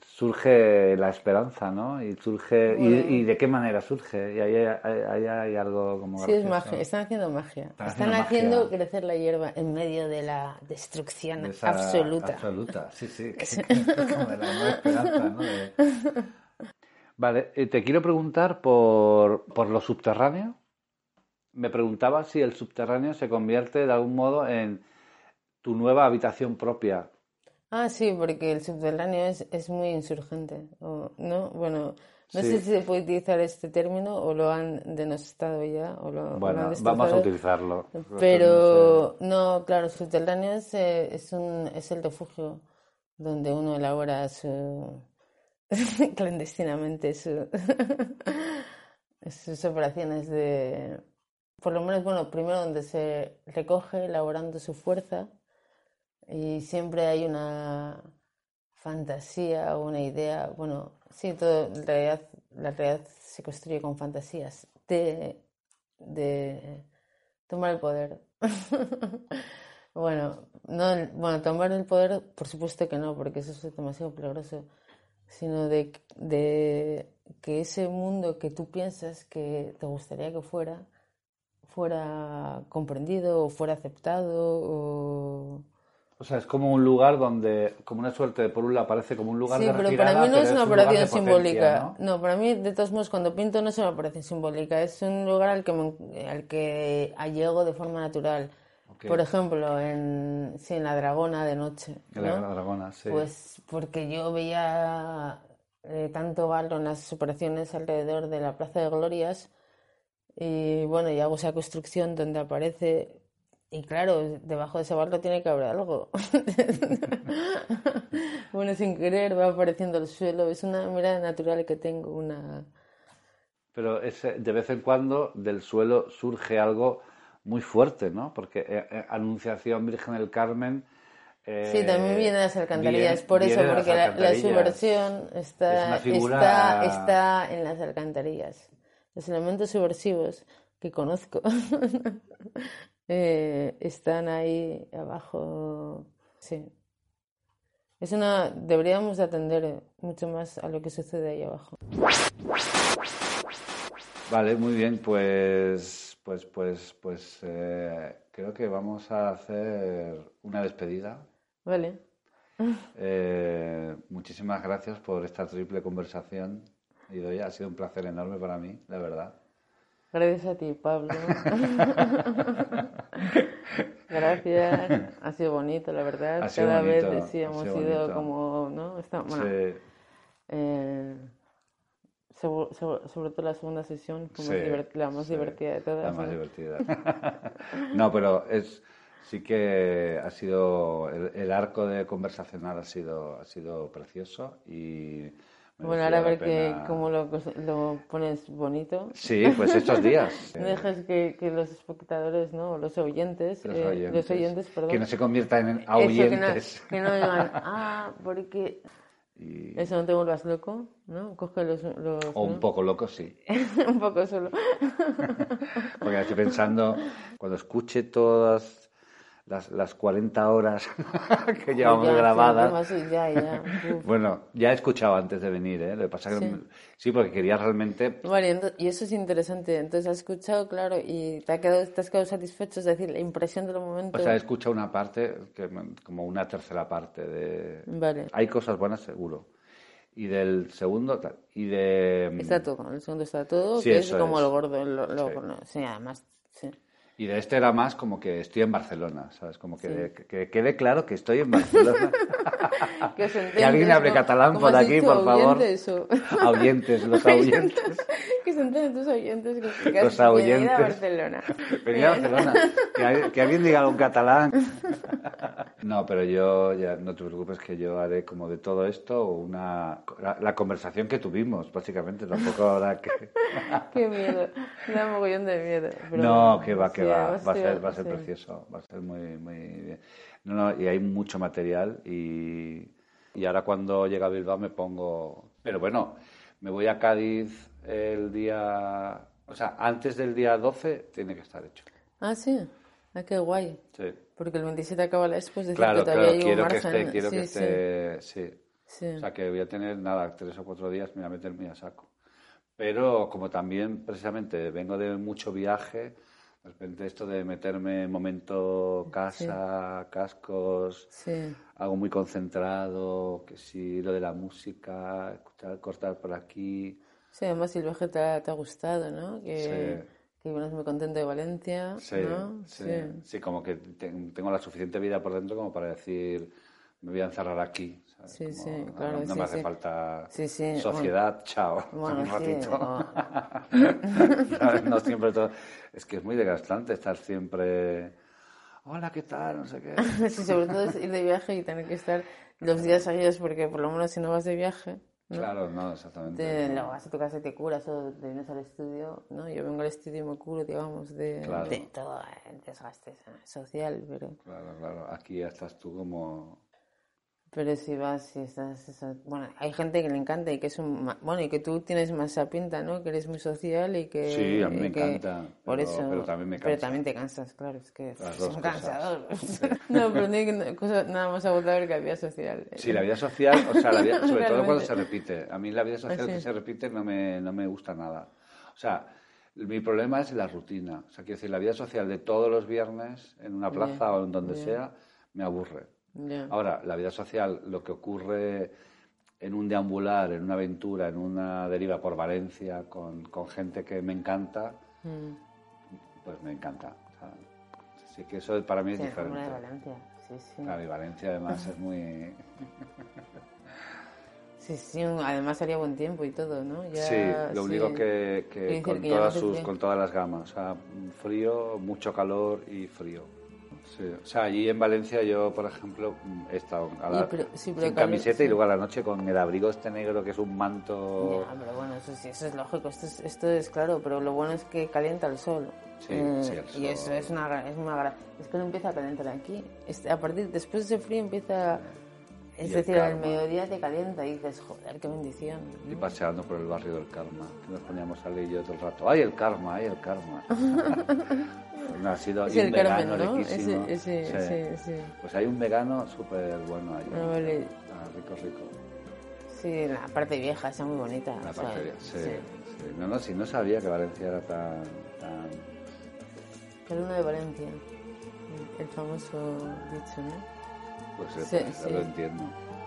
surge la esperanza, ¿no? Y surge y, y de qué manera surge y ahí hay, algo como Sí, es magia. Están haciendo magia. Están, haciendo haciendo magia. crecer la hierba en medio de la destrucción De esa- absoluta. Absoluta, sí, sí. que- como de la nueva esperanza, ¿no? De- Vale, eh, te quiero preguntar por, por lo subterráneo. Me preguntaba si el subterráneo se convierte de algún modo en tu nueva habitación propia. Ah, sí, porque el subterráneo es, es muy insurgente, o- ¿no? Bueno, no Sí. sé si se puede utilizar este término o lo han denostado ya, o lo, o lo Bueno, han vamos a utilizarlo. Pero no, claro, el subterráneo es, eh, es, un, es el refugio donde uno elabora su clandestinamente su, sus operaciones de, por lo menos, bueno, primero donde se recoge elaborando su fuerza y siempre hay una fantasía o una idea, bueno, sí, todo, en realidad, la realidad se construye con fantasías de, de tomar el poder. Bueno, no, bueno, tomar el poder, por supuesto que no, porque eso es demasiado peligroso, sino de, de que ese mundo que tú piensas que te gustaría que fuera, fuera comprendido o fuera aceptado. O sea, es como un lugar donde, como una suerte de por un lado parece como un lugar Sí, de pero retirada, para mí no pero es una operación potencia, simbólica. ¿no? ¿no? para mí, de todos modos, cuando pinto no es una operación simbólica, es un lugar al que, me- al que llego de forma natural. Por ejemplo, en, sí, en La Dragona de noche. En la. Dragona, sí. Pues porque yo veía eh, tanto barro en las operaciones alrededor de la Plaza de Glorias y bueno, y hago esa construcción donde aparece y claro, debajo de ese barro tiene que haber algo. bueno, sin querer va apareciendo el suelo, es una mirada natural que tengo, una... Pero es, eh, de vez en cuando del suelo surge algo muy fuerte, ¿no? Porque eh, eh, Anunciación Virgen del Carmen. eh, Sí, también viene de las alcantarillas, viene- por eso, porque la, la subversión Es está, figura- está, está en las alcantarillas. Los elementos subversivos que conozco eh, están ahí abajo. Sí. Es una, deberíamos de atender mucho más a lo que sucede ahí abajo. Vale, muy bien, pues, pues, pues, pues eh, creo que vamos a hacer una despedida. Vale. Eh, muchísimas gracias por esta triple conversación. Ha sido un placer enorme para mí, la verdad. Gracias a ti, Pablo. Gracias. Ha sido bonito, la verdad. Ha sido Cada bonito, vez sí hemos sido como, ¿no? Está- bueno, Sí, eh, sobre, sobre- sobre todo la segunda sesión, más Sí, divert- la más sí, divertida de todas. la más ¿no? divertida. No, pero es sí que ha sido el, el arco de conversacional ha sido ha sido precioso y Bueno, ahora a ver que, cómo lo, lo pones bonito. Sí, pues estos días. No eh, dejes que, que los espectadores, ¿no? Los oyentes, los eh, oyentes, los oyentes, perdón. que no se conviertan en Eso, que no, que no digan, ah, porque Y- eso no te vuelvas loco, ¿no? Coge los... los o un ¿no? poco loco, sí. un poco solo. Porque estoy pensando, cuando escuche todas las, las 40 horas que llevamos Ya, sí, grabadas, demasiado, ya, ya. Bueno, ya he escuchado antes de venir, ¿eh? Lo que pasa que Sí. sí, porque quería realmente. Vale, y eso es interesante. Entonces has escuchado, claro, y te, ha quedado, te has quedado satisfecho, es decir, la impresión del momento. O sea, he escuchado una parte, que, como una tercera parte de. Vale, Hay cosas buenas, seguro. Y del segundo. Y de. está todo, el segundo está todo, Sí, que es como es. lo gordo. Lo, lo- Sí. no, sí, además, sí. Y de este era más como que estoy en Barcelona, ¿sabes? Como que, que, que quede claro que estoy en Barcelona. Que, Que alguien hable ¿no? catalán ¿Cómo por aquí, por favor. oyentes o- Ahuyentes, los ahuyentes. que se entienden tus oyentes. Que, que Los has venido a. Barcelona. Venir a Barcelona. Que, que alguien diga algo en catalán. No, pero yo, ya no te preocupes, que yo haré como de todo esto una. La, la conversación que tuvimos, básicamente. Tampoco habrá que. Qué miedo, da mogollón de miedo. pero No, que va, que va. Va a ser, va a ser sí. precioso. Va a ser muy, muy bien. No, no, y hay mucho material y, y ahora cuando llega a Bilbao me pongo. Pero bueno, me voy a Cádiz el día. O sea, antes del día 12 tiene que estar hecho. Ah, sí, ah, qué guay. Sí. Porque el 27 acaba la expo, es decir, Claro, que todavía claro, quiero que esté, quiero sí, que sí. esté, sí. Sí. O sea que voy a tener, nada, tres o cuatro días, me voy a meter muy a saco. Pero como también precisamente vengo de mucho viaje, de repente esto de meterme en momento casa, cascos, Sí. algo muy concentrado, que si lo de la música, escuchar, cortar por aquí. Sí, además si el viaje te ha, te ha gustado, ¿no? Que, Sí. que vienes muy contento de Valencia, Sí, ¿no? sí, sí, como que te- tengo la suficiente vida por dentro como para decir, me voy a encerrar aquí. ¿Sabes? Sí, Como, sí, no- claro, no, sí, me hace sí. falta Sí, sociedad, chao. Bueno, un ratito. No siempre todo. Es que es muy desgastante estar siempre. Hola, ¿qué tal? No sé qué. sí, sobre todo es ir de viaje y tener que estar los días seguidos, porque por lo menos si no vas de viaje, ¿no? Claro, no, exactamente. Te, no. luego vas a tu casa y te curas o te vienes al estudio, ¿no? Yo vengo al estudio y me curo, digamos, de, Claro. de todo el desgaste social, pero, Claro, claro. Aquí ya estás tú como. Pero si vas, si estás, eso- bueno, hay gente que le encanta y que es un, bueno, y que tú tienes más esa pinta, ¿no? Que eres muy social y que... Sí, a mí me que- encanta, Por pero- eso, pero también me Pero cansa. también te cansas, claro, es que es un cansador. no, pero no hay que- cosa nada más agotador que la vida social. Sí, la vida social, o sea, la vida- sobre todo cuando se repite. A mí la vida social Ah, sí. que se repite no me, no me gusta nada. O sea, mi problema es la rutina. O sea, quiero decir, la vida social de todos los viernes en una plaza o en donde sea, me aburre. Ahora, la vida social, lo que ocurre en un deambular, en una aventura, en una deriva por Valencia, con, con gente que me encanta, Mm. pues me encanta. O sea, Así que eso para mí es Sí, el diferente. de Valencia, sí, sí. Claro, y Valencia además es muy... Sí, sí, además haría buen tiempo y todo, ¿no? Ya, Sí, lo único sí. que, con, que todas sus, con todas las gamas, o sea, frío, mucho calor y frío. Sí, O sea, allí en Valencia yo, por ejemplo, he estado a la- pero- sí, pero sin camiseta sí. y luego a la noche con el abrigo este negro que es un manto... Ya, pero bueno, eso sí, eso es lógico, esto es, esto es claro, pero lo bueno es que calienta el sol. Sí, Eh, sí, el sol. Y eso es una, es una Es que no empieza a calentar aquí. Este, a partir, después de ese frío empieza... Es decir, al mediodía te calienta y dices, joder, qué bendición. Y paseando por el barrio del Karma, que nos poníamos a leer yo todo el rato. ¡Ay, el Karma! ¡Ay, el Karma! no, ha sido Es y el un vegano Carmen, ¿no? riquísimo. Ese, Sí. Pues hay un vegano súper bueno ahí. Ah, vale. Ah, rico, rico. Sí, la parte vieja, está muy bonita. La sea, parte de- sí, sí. sí. No, no, sí, no sabía que Valencia era tan... tan... La luna de Valencia, el famoso dicho, ¿no? Pues eh, Sí, lo entiendo.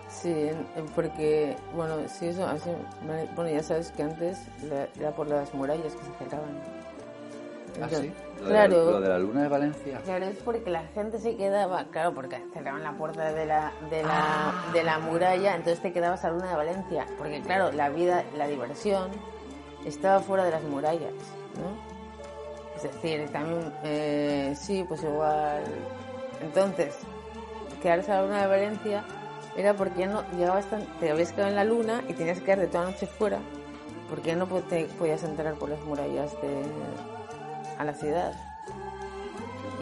Sí, porque, bueno, sí, eso, así, vale, bueno, ya sabes que antes era por las murallas que se cerraban. ¿Ah, sí? Lo de, Claro, la, lo de la luna de Valencia. claro, es porque la gente se quedaba, claro, porque cerraban la puerta de la, de la, de la muralla, entonces te quedabas a la luna de Valencia, porque claro, la vida, la diversión estaba fuera de las murallas, ¿no? Es decir, también, eh, sí, pues igual. Entonces, quedarse a la luna de Valencia era porque ya no llegabas tan, te habías quedado en la luna y tenías que quedarte toda la noche fuera, porque ya no te podías entrar por las murallas de, a la ciudad.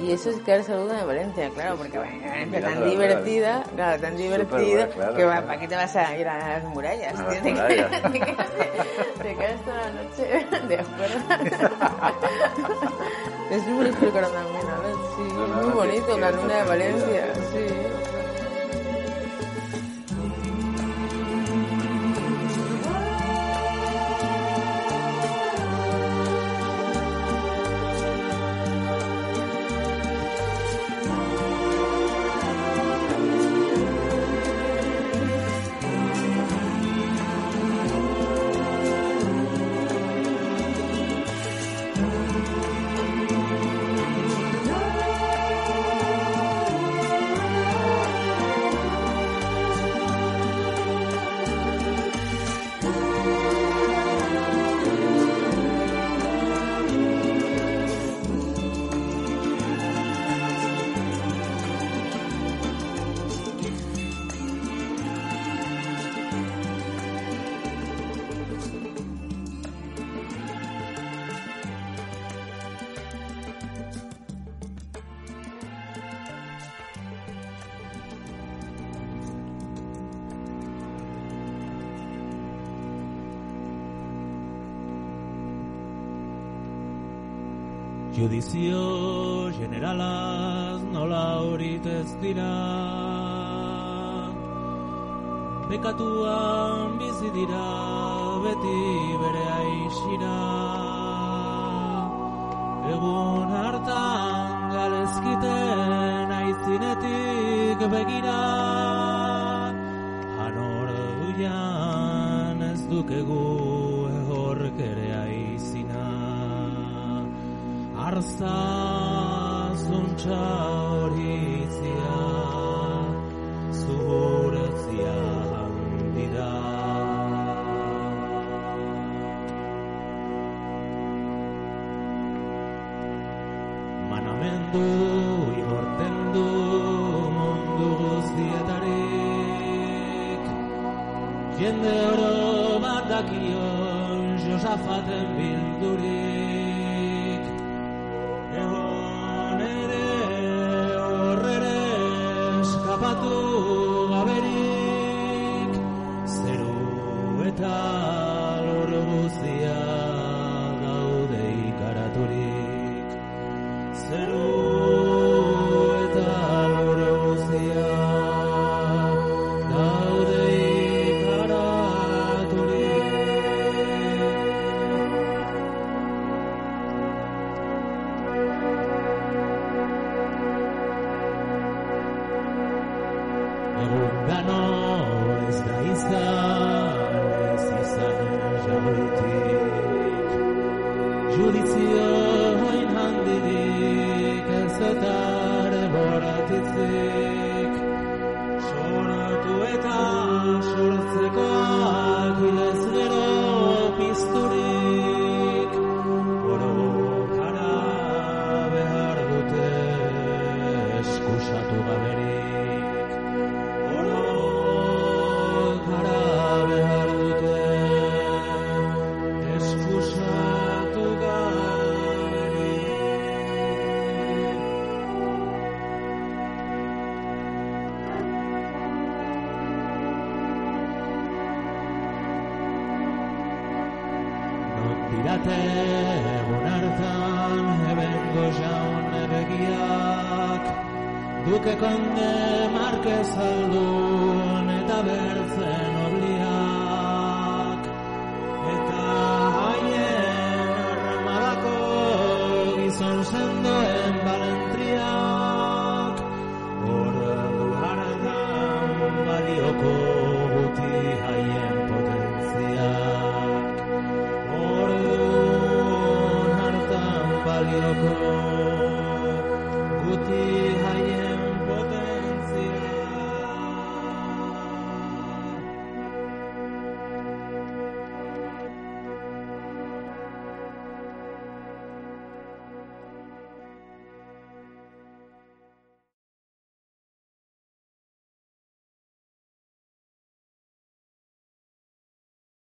Y eso es quedarse luna de Valencia, claro, porque Valencia tan divertida, claro, tan divertida, que va. ¿para qué te vas a ir a las murallas? Te quedas- toda la noche de afuera. Es súper explicar también, a ver, sí, No, no, muy bonito, la luna de Valencia, sí. du imorten du mundu guztietarik. Jende oro bat dakion josafaten bildurik